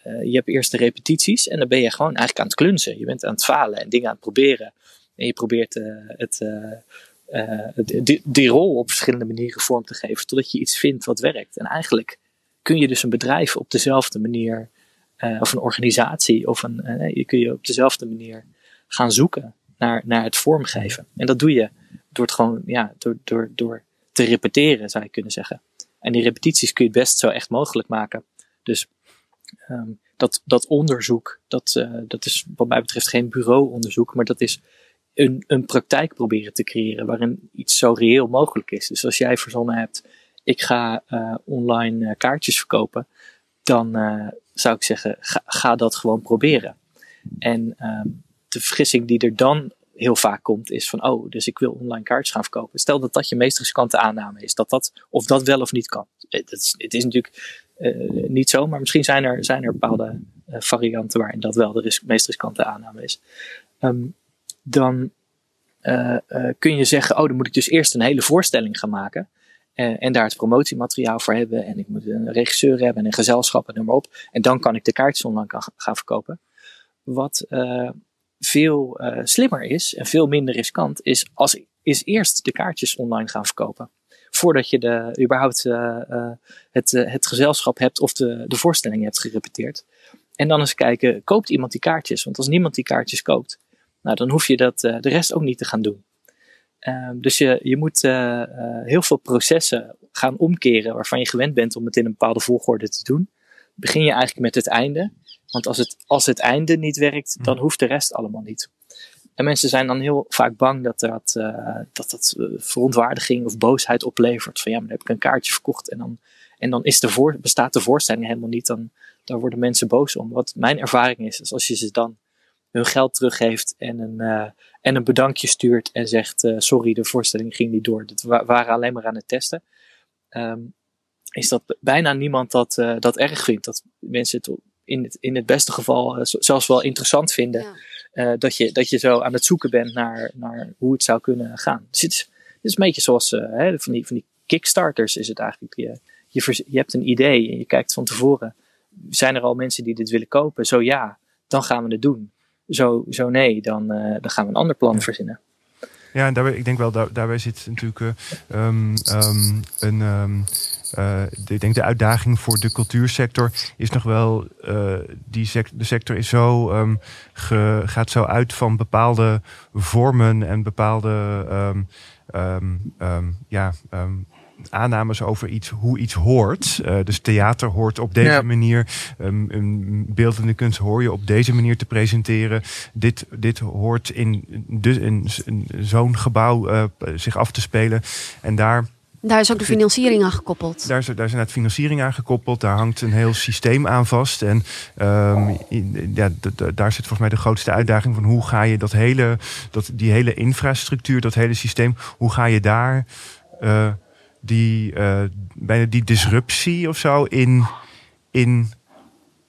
eh, je hebt eerst de repetities en dan ben je gewoon eigenlijk aan het klunzen. Je bent aan het falen en dingen aan het proberen. En je probeert eh, het, die, die rol op verschillende manieren vorm te geven. Totdat je iets vindt wat werkt. En eigenlijk kun je dus een bedrijf op dezelfde manier. of een organisatie. Of een, je kun je op dezelfde manier gaan zoeken naar, naar het vormgeven. En dat doe je door het gewoon, ja, door, door, door te repeteren, zou je kunnen zeggen. En die repetities kun je het best zo echt mogelijk maken. Dus ehm, dat, dat onderzoek, dat, eh, dat is wat mij betreft geen bureauonderzoek, maar dat is een, een praktijk proberen te creëren waarin iets zo reëel mogelijk is. Dus als jij verzonnen hebt, ik ga eh, online eh, kaartjes verkopen, dan zou ik zeggen, ga, ga dat gewoon proberen. En ehm, de vergissing die er dan heel vaak komt, is van, oh, dus ik wil online kaartjes gaan verkopen. Stel dat dat je meest riskante aanname is, dat dat, of dat wel of niet kan. Dat is, het is natuurlijk eh, niet zo, maar misschien zijn er, zijn er bepaalde eh, varianten waarin dat wel de ris- meest riskante aanname is. Ehm, dan eh, kun je zeggen, oh, dan moet ik dus eerst een hele voorstelling gaan maken. en daar het promotiemateriaal voor hebben. En ik moet een regisseur hebben en een gezelschap en noem maar op. En dan kan ik de kaartjes online gaan verkopen. Wat veel eh, slimmer is en veel minder riskant is, als, is eerst de kaartjes online gaan verkopen. Voordat je de, überhaupt eh, eh, het, het gezelschap hebt of de, de voorstelling hebt gerepeteerd. En dan eens kijken, koopt iemand die kaartjes? Want als niemand die kaartjes koopt, nou, dan hoef je dat, de rest ook niet te gaan doen. Ehm, dus je, je moet heel veel processen gaan omkeren waarvan je gewend bent om het in een bepaalde volgorde te doen. Begin je eigenlijk met het einde. Want als het, als het einde niet werkt, dan hoeft de rest allemaal niet. En mensen zijn dan heel vaak bang dat dat, eh, dat, dat eh, verontwaardiging of boosheid oplevert. Van ja, maar dan heb ik een kaartje verkocht en dan, en dan is de voor, bestaat de voorstelling helemaal niet. Dan, dan worden mensen boos om. Wat mijn ervaring is, is als je ze dan hun geld teruggeeft en een, uh, en een bedankje stuurt en zegt: Sorry, de voorstelling ging niet door. We waren alleen maar aan het testen. Um, is dat bijna niemand dat, dat erg vindt. Dat mensen het in het, in het beste geval zelfs wel interessant vinden. Ja. dat, je, dat je zo aan het zoeken bent naar, naar hoe het zou kunnen gaan. Dus het is, het is een beetje zoals hè, van, die, van die Kickstarters is het eigenlijk. Je, je, je hebt een idee en je kijkt van tevoren. Zijn er al mensen die dit willen kopen? Zo ja, dan gaan we het doen. Zo, zo nee, dan, uh, dan gaan we een ander plan verzinnen. Ja, en daarbij, ik denk wel, daar, daarbij zit natuurlijk uh, um, um, een. Um, uh, de, ik denk de uitdaging voor de cultuursector is nog wel. Uh, die de sector is zo, gaat zo uit van bepaalde vormen en bepaalde. ja, aannames over iets, hoe iets hoort. Uh, dus theater hoort op deze manier. Um, um, beeldende kunst hoor je op deze manier te presenteren. Dit, dit hoort in, de, in, in zo'n gebouw uh, zich af te spelen. En daar. Daar is ook de financiering aan gekoppeld. Daar is, daar is inderdaad financiering aan gekoppeld. Daar hangt een heel systeem aan vast. En um, ja, daar zit volgens mij de grootste uitdaging van hoe ga je dat hele, dat, die hele infrastructuur, dat hele systeem, hoe ga je daar uh, die, uh, bijna die disruptie of zo in, in,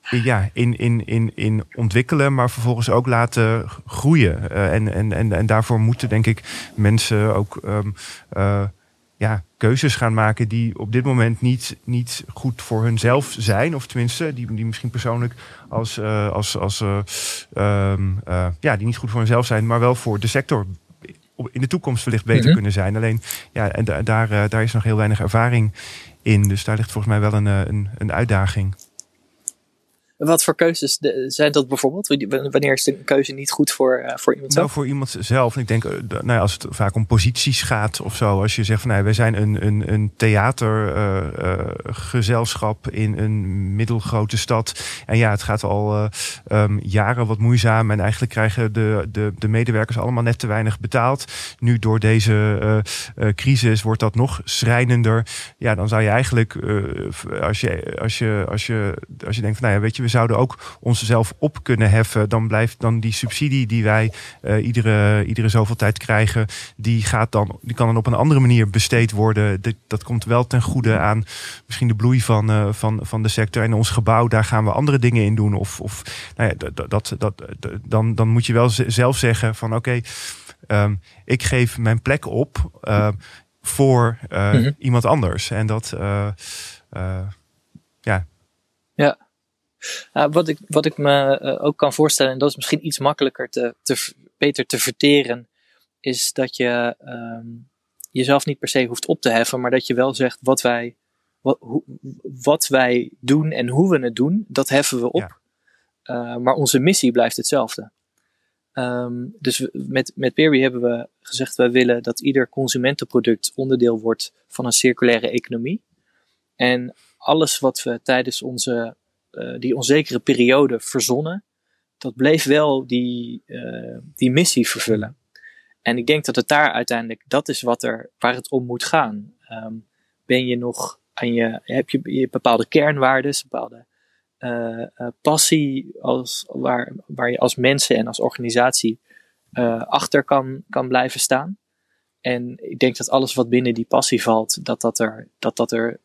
ja, in, in, in, in ontwikkelen, maar vervolgens ook laten groeien. Uh, en, en, en, en daarvoor moeten, denk ik, mensen ook um, uh, ja, keuzes gaan maken die op dit moment niet, niet goed voor hunzelf zijn. Of tenminste, die, die misschien persoonlijk als, als, als um, ja, die niet goed voor hunzelf zijn, maar wel voor de sector in de toekomst wellicht beter mm -hmm. kunnen zijn. Alleen, ja, en daar, uh, daar is nog heel weinig ervaring in. Dus daar ligt volgens mij wel een, een, een uitdaging. Wat voor keuzes zijn dat bijvoorbeeld? Wanneer is een keuze niet goed voor, uh, voor iemand zelf? Nou, voor iemand zelf. Ik denk, uh, nou ja, als het vaak om posities gaat of zo. Als je zegt van, nou, wij zijn een, een, een theatergezelschap uh, in een middelgrote stad. En ja, het gaat al um, jaren wat moeizaam. En eigenlijk krijgen de, de, de medewerkers allemaal net te weinig betaald. Nu door deze crisis wordt dat nog schrijnender. Ja, dan zou je eigenlijk, als, je, als, je, als, je, als je denkt van, nou ja, weet je, we zouden ook onszelf op kunnen heffen. Dan blijft dan die subsidie die wij uh, iedere, iedere zoveel tijd krijgen, die, gaat dan, die kan dan op een andere manier besteed worden. Dat, dat komt wel ten goede aan misschien de bloei van, uh, van, van de sector. En ons gebouw, daar gaan we andere dingen in doen. Of, of nou ja, dat, dat, dat, dan, dan moet je wel zelf zeggen van oké, okay, um, ik geef mijn plek op uh, voor mm -hmm. iemand anders. En dat, ja. Ja. Uh, wat, ik, wat ik me uh, ook kan voorstellen, en dat is misschien iets makkelijker te, te beter te verteren, is dat je um, jezelf niet per se hoeft op te heffen, maar dat je wel zegt wat wij, wat, hoe, wat wij doen en hoe we het doen, dat heffen we op. Ja. Uh, maar onze missie blijft hetzelfde. Um, dus met, met Perry hebben we gezegd, wij willen dat ieder consumentenproduct onderdeel wordt van een circulaire economie. En alles wat we tijdens onze uh, die onzekere periode verzonnen, dat bleef wel die, uh, die missie vervullen. En ik denk dat het daar uiteindelijk, dat is wat er, waar het om moet gaan. Um, ben je nog aan je, heb je, je bepaalde kernwaarden, bepaalde uh, passie als, waar, waar je als mensen en als organisatie achter kan, kan blijven staan. En ik denk dat alles wat binnen die passie valt, dat dat er, dat dat er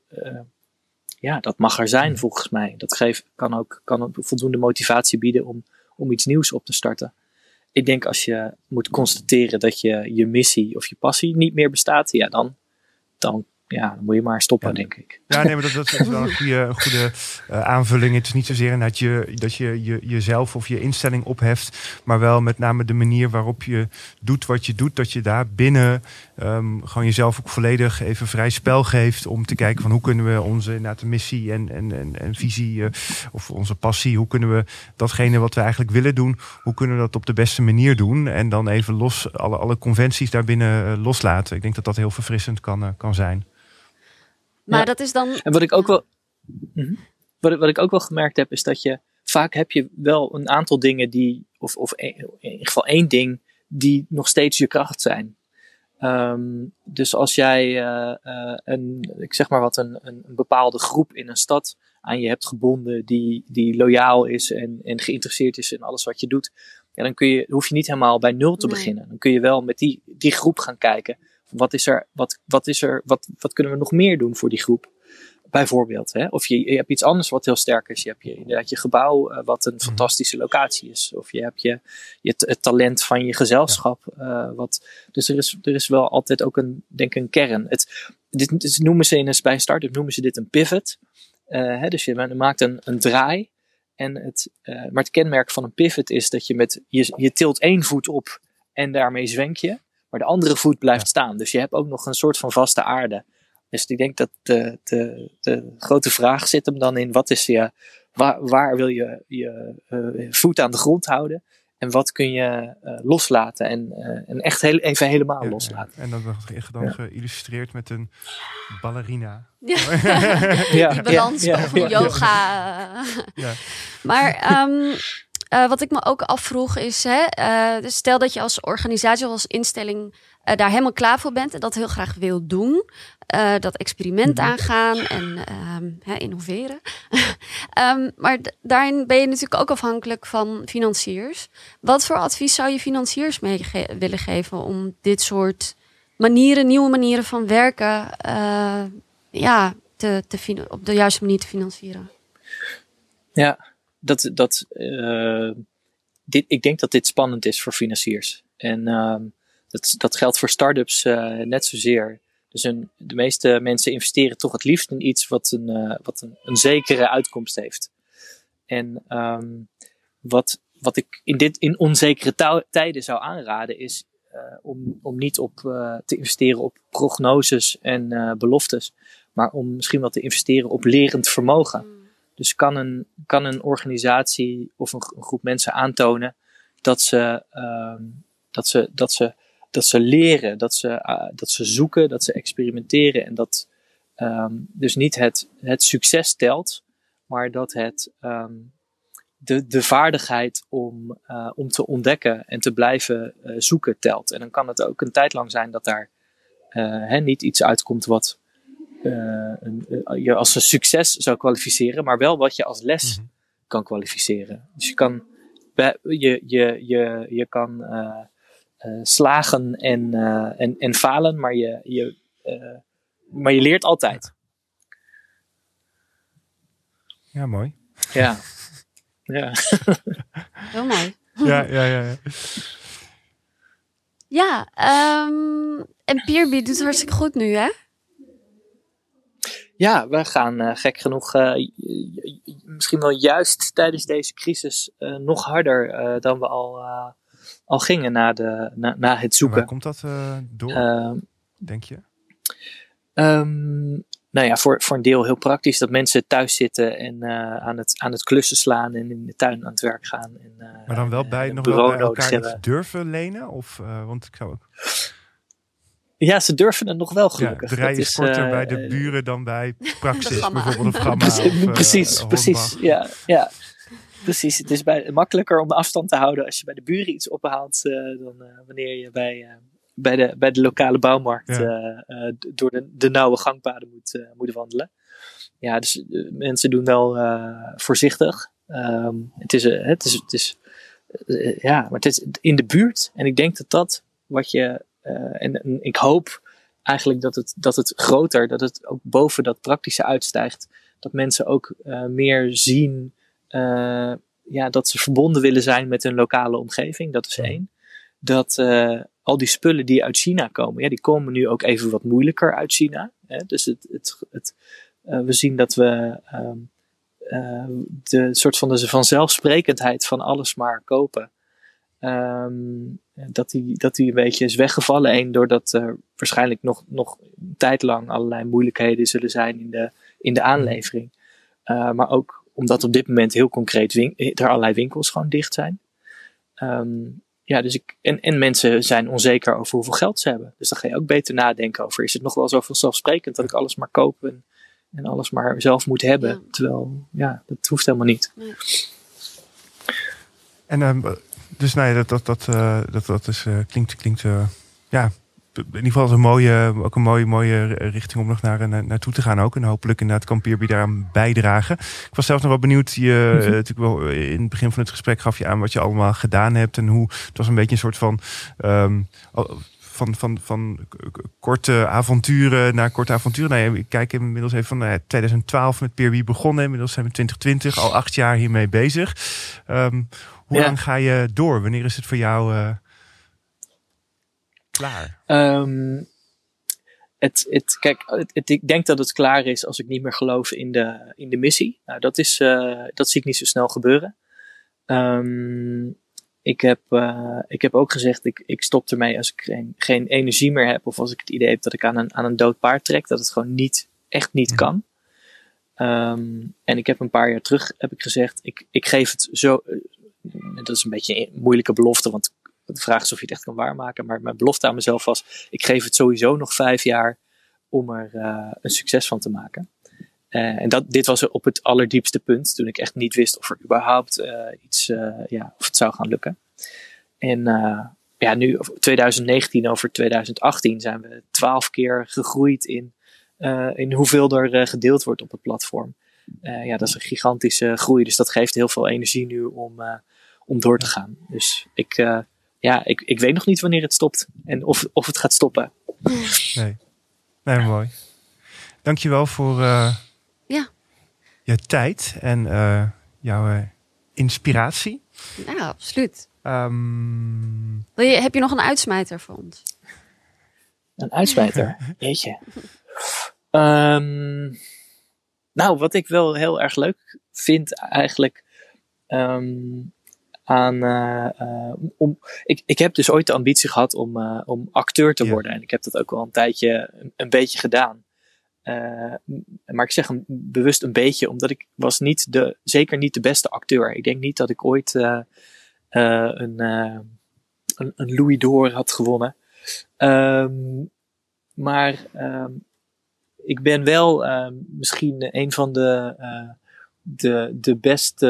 ja, dat mag er zijn volgens mij. Dat geeft, kan, ook, kan voldoende motivatie bieden om, om iets nieuws op te starten. Ik denk als je moet constateren dat je je missie of je passie niet meer bestaat, ja, dan, dan ja, dan moet je maar stoppen, ja. denk ik. Ja, nee, maar dat, dat is wel een goede, goede uh, aanvulling. Het is niet zozeer dat je, dat je, je jezelf of je instelling opheft, maar wel met name de manier waarop je doet wat je doet, dat je daar binnen um, gewoon jezelf ook volledig even vrij spel geeft om te kijken van hoe kunnen we onze inderdaad, missie en, en, en, en visie uh, of onze passie, hoe kunnen we datgene wat we eigenlijk willen doen, hoe kunnen we dat op de beste manier doen en dan even los alle, alle conventies daarbinnen uh, loslaten. Ik denk dat dat heel verfrissend kan, kan zijn. Maar ja. dat is dan. En wat ik ook wel. Mm-hmm. Wat, wat ik ook wel gemerkt heb, is dat je. Vaak heb je wel een aantal dingen die. Of, of in ieder geval één ding. die nog steeds je kracht zijn. Ehm, dus als jij uh, uh, een, ik zeg maar wat, een, een, een, bepaalde groep in een stad aan je hebt gebonden die, die loyaal is en, en geïnteresseerd is in alles wat je doet, ja, dan kun je, hoef je niet helemaal bij nul te nee. beginnen. Dan kun je wel met die, die groep gaan kijken. Wat is er, wat, wat is er, wat, wat kunnen we nog meer doen voor die groep? Bijvoorbeeld. Hè? Of je, je hebt iets anders wat heel sterk is. Je hebt je, inderdaad je gebouw, uh, wat een fantastische locatie is. Of je hebt je, je het talent van je gezelschap. Ja. Uh, wat, dus er is, er is wel altijd ook een, denk een kern. Het, dit, dit noemen ze in een, bij een start-up noemen ze dit een pivot. Uh, hè? Dus je maakt een, een draai. En het, maar het kenmerk van een pivot is dat je met, je, je tilt één voet op en daarmee zwenk je. Maar de andere voet blijft ja. staan. Dus je hebt ook nog een soort van vaste aarde. Dus ik denk dat de, de, de grote vraag zit hem dan in: wat is je, waar, waar wil je je uh, voet aan de grond houden? En wat kun je uh, loslaten en, uh, en echt heel, even helemaal ja, loslaten. Ja. En dan, dan ja. geïllustreerd met een ballerina. Ja, die balans boven yoga. Maar um, uh, wat ik me ook afvroeg is, hè, dus stel dat je als organisatie of als instelling uh, daar helemaal klaar voor bent en dat heel graag wil doen, dat experiment Mhm. aangaan en um, hè, innoveren. um, maar daarin ben je natuurlijk ook afhankelijk van financiers. Wat voor advies zou je financiers mee ge willen geven om dit soort manieren, nieuwe manieren van werken, ja, te, te op de juiste manier te financieren? Ja, dat, dat, dit, ik denk dat dit spannend is voor financiers. En uh, dat, dat geldt voor start-ups uh, net zozeer. Dus een, de meeste mensen investeren toch het liefst in iets wat een, uh, wat een, een zekere uitkomst heeft. En um, wat, wat ik in, dit, in onzekere tijden zou aanraden is uh, om, om niet op, uh, te investeren op prognoses en uh, beloftes, maar om misschien wel te investeren op lerend vermogen. Mm. Dus kan een, kan een organisatie of een, een groep mensen aantonen dat ze, uh, dat ze, dat ze, dat ze leren, dat ze, uh, dat ze zoeken, dat ze experimenteren en dat um, dus niet het, het succes telt, maar dat het um, de, de vaardigheid om, uh, om te ontdekken en te blijven uh, zoeken telt. En dan kan het ook een tijd lang zijn dat daar hè, niet iets uitkomt wat een, je als een succes zou kwalificeren, maar wel wat je als les mm -hmm. kan kwalificeren. Dus je kan, je, je, je, je kan slagen en, en, en falen, maar je, je, maar je leert altijd. Ja, mooi. Ja. ja. Heel mooi. Ja, ja, ja. ja. Ja, um, en Peerby doet hartstikke goed nu, hè? Ja, we gaan uh, gek genoeg uh, misschien wel juist tijdens deze crisis uh, nog harder dan we al, al gingen na, de, na, na het zoeken. Waar komt dat door, denk je? Um, nou ja, voor, voor een deel heel praktisch dat mensen thuis zitten en aan, het, aan het klussen slaan en in de tuin aan het werk gaan. En, maar dan wel bij, nog wel bij elkaar iets durven lenen? Of, want ik zou ook... Ja, ze durven het nog wel gelukkig. Ja, de rij is korter uh, bij de buren dan bij Praxis bijvoorbeeld of Gamma. precies, of, precies. Precies ja, ja, precies. Het is bij, makkelijker om de afstand te houden als je bij de buren iets ophaalt uh, dan wanneer je bij, bij, de, bij de lokale bouwmarkt ja. door de, de nauwe gangpaden moet, moet wandelen. Ja, dus mensen doen wel voorzichtig. Um, het is, het is, het is ja, maar het is in de buurt. En ik denk dat dat wat je uh, en, en, ik hoop eigenlijk dat het, dat het groter, dat het ook boven dat praktische uitstijgt. Dat mensen ook uh, meer zien uh, ja, dat ze verbonden willen zijn met hun lokale omgeving. Dat is één. Dat al die spullen die uit China komen, ja, die komen nu ook even wat moeilijker uit China. Hè? Dus het, het, het, we zien dat we um, de soort van de vanzelfsprekendheid van alles maar kopen. Um, dat die, dat die een beetje is weggevallen. Eén, doordat er waarschijnlijk nog, nog een tijd lang allerlei moeilijkheden zullen zijn in de, in de aanlevering. Uh, maar ook omdat op dit moment heel concreet er allerlei winkels gewoon dicht zijn. Um, ja, dus ik, en, en mensen zijn onzeker over hoeveel geld ze hebben. Dus dan ga je ook beter nadenken over: is het nog wel zo vanzelfsprekend dat ik alles maar koop en, en alles maar zelf moet hebben? Ja. Terwijl, ja, dat hoeft helemaal niet. Nee. En um, dus nee, dat, dat, dat, uh, dat, dat is, uh, klinkt, klinkt uh, ja, in ieder geval is een mooie, ook een mooie, mooie richting om nog naar, naar, naartoe te gaan ook. En hopelijk inderdaad kan Peerby daaraan bijdragen. Ik was zelf nog wel benieuwd. Je, Mhm. natuurlijk wel in het begin van het gesprek gaf je aan wat je allemaal gedaan hebt. En hoe het was een beetje een soort van. ehm, van, van, van korte avonturen naar korte avonturen. Nou ja, ik kijk inmiddels even van nou ja, 2012 met Peerby begonnen. Inmiddels zijn we 2020, al acht jaar hiermee bezig. Ehm, hoe Ja. lang ga je door? Wanneer is het voor jou eh, klaar? Ehm, het, het, kijk, het, ik denk dat het klaar is als ik niet meer geloof in de, in de missie. Nou, dat, is, eh, dat zie ik niet zo snel gebeuren. Ehm, ik, heb, eh, ik heb ook gezegd, ik, ik stop ermee als ik geen, geen energie meer heb. Of als ik het idee heb dat ik aan een, aan een dood paard trek. Dat het gewoon niet, echt niet kan. Ehm, en ik heb een paar jaar terug heb ik gezegd, ik, ik geef het zo. eh, dat is een beetje een moeilijke belofte, want de vraag is of je het echt kan waarmaken. Maar mijn belofte aan mezelf was: ik geef het sowieso nog vijf jaar om er eh, een succes van te maken. Eh, en dat, dit was op het allerdiepste punt, toen ik echt niet wist of er überhaupt eh, iets, ja, of het zou gaan lukken. En ja, nu, of 2019 over 2018, zijn we twaalf keer gegroeid in, in hoeveel er gedeeld wordt op het platform. Ja, dat is een gigantische groei, dus dat geeft heel veel energie nu om, om door te gaan. Dus ik, ja, ik, ik weet nog niet wanneer het stopt en of, of het gaat stoppen. Nee. Nee, mooi. Dankjewel voor eh, Ja. je tijd en eh, jouw eh, inspiratie. Ja, absoluut. Ehm, Wil je, heb je nog een uitsmijter voor ons? Een uitsmijter. Jeetje. Ehm, nou, wat ik wel heel erg leuk vind eigenlijk ehm, aan. eh, eh, om, ik, ik heb dus ooit de ambitie gehad om, eh, om acteur te Ja. worden. En ik heb dat ook wel een tijdje een, een beetje gedaan. Maar ik zeg hem bewust een beetje, omdat ik was niet de, zeker niet de beste acteur. Ik denk niet dat ik ooit een, een, een Louis d'Or had gewonnen. Ehm, maar ehm, ik ben wel ehm, misschien een van de, de, de beste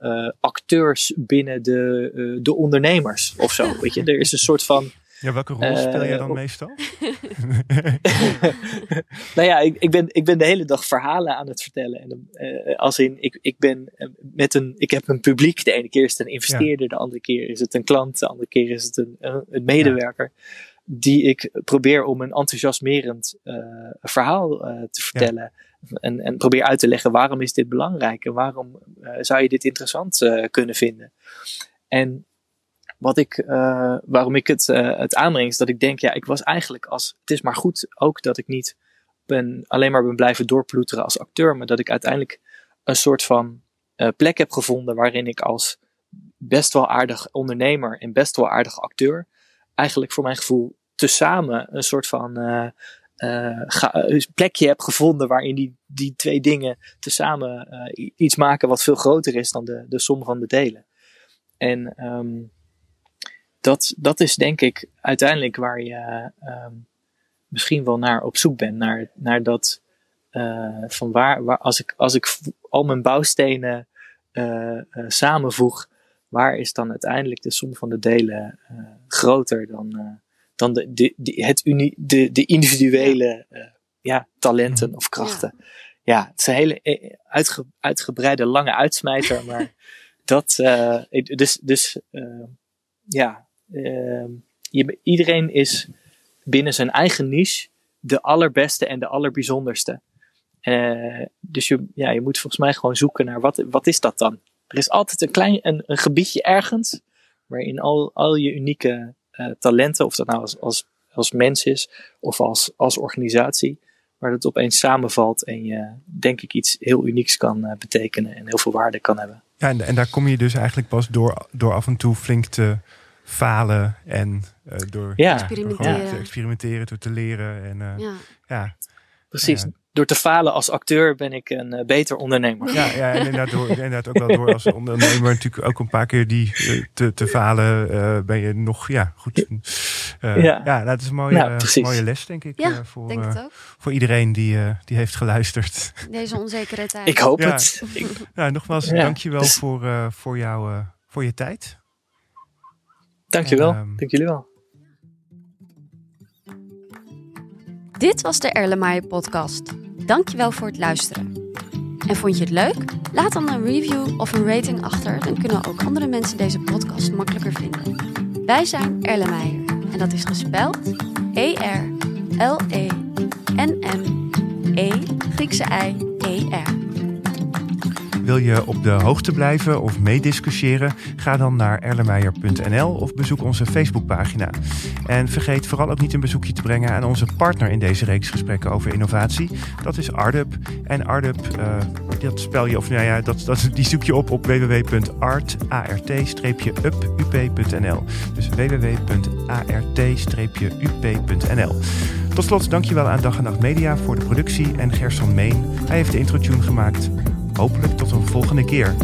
eh, acteurs binnen de, eh, de ondernemers of zo. Weet je, er is een soort van. ja, welke rol Eh, speel jij dan op- meestal? nou ja, ik, ik, ben, ik ben de hele dag verhalen aan het vertellen. En, als in, ik, ik ben met een, ik heb een publiek. De ene keer is het een investeerder, de andere keer is het een klant, de andere keer is het een, een, medewerker. Die ik probeer om een enthousiasmerend verhaal te vertellen. En, en probeer uit te leggen waarom is dit belangrijk en waarom eh, zou je dit interessant eh, kunnen vinden. En wat ik, eh, waarom ik het, het aanbreng is dat ik denk, ja, ik was eigenlijk als, het is maar goed ook dat ik niet ben, alleen maar ben blijven doorploeteren als acteur, maar dat ik uiteindelijk een soort van plek heb gevonden waarin ik als best wel aardig ondernemer en best wel aardig acteur eigenlijk voor mijn gevoel tezamen een soort van een plekje heb gevonden waarin die, die twee dingen tezamen eh, iets maken wat veel groter is dan de, de som van de delen. En ehm, dat, dat is denk ik uiteindelijk waar je ehm, misschien wel naar op zoek bent. Naar, naar dat eh, van waar, waar als, ik, als ik al mijn bouwstenen eh, eh, samenvoeg, waar is dan uiteindelijk de som van de delen eh, groter dan, eh, dan de, de, de, het uni, de, de individuele eh, ja, talenten of krachten. Ja. het is een hele eh, uitge, uitgebreide, lange uitsmijter, maar dat, eh, ik- dus, dus eh, ja, eh, je, iedereen is binnen zijn eigen niche de allerbeste en de allerbijzonderste. Eh, dus je, ja, je moet volgens mij gewoon zoeken naar wat, wat is dat dan? Er is altijd een klein een, een gebiedje ergens waarin al, al je unieke eh, talenten, of dat nou als, als, als mens is of als, als organisatie, waar dat opeens samenvalt en je denk ik iets heel unieks kan eh, betekenen en heel veel waarde kan hebben. Ja, en, en daar kom je dus eigenlijk pas door, door af en toe flink te falen en eh, door Ja. Experimenteren. te experimenteren, door te leren. En, eh, ja. Ja. Ja, Precies. Ja. Door te falen als acteur ben ik een eh, beter ondernemer. ja, en inderdaad, door, inderdaad ook wel door als ondernemer natuurlijk ook een paar keer die eh, te, te falen eh, ben je nog ja, goed. Eh, Ja. ja. dat is een mooie, Nou, mooie les denk ik Ja, eh, voor, denk het ook. voor iedereen die, eh, die heeft geluisterd. Deze onzekere tijd. Ik hoop Ja. het. Ik, Nou, nogmaals, Ja, dankjewel dus- voor, eh, voor, jou, eh, voor je tijd. dankjewel. En, ehm, Dank jullie wel. Dit was de Erlenmeyer podcast. Dankjewel voor het luisteren. En vond je het leuk? Laat dan een review of een rating achter, dan kunnen ook andere mensen deze podcast makkelijker vinden. Wij zijn Erlenmeyer en dat is gespeld E-R-L-E-N-M-E Griekse I-E-R. Wil je op de hoogte blijven of meediscussiëren? Ga dan naar erlenmeyer.nl of bezoek onze Facebookpagina. En vergeet vooral ook niet een bezoekje te brengen aan onze partner in deze reeks gesprekken over innovatie. Dat is Ardup. En Ardup, uh, dat spel je, of nou ja, dat, dat, die zoek je op op www.art-up.nl. Dus www.art-up.nl. Tot slot, dankjewel aan Dag en Nacht Media voor de productie en Gerson Meen. Hij heeft de intro-tune gemaakt. Hopelijk tot een volgende keer.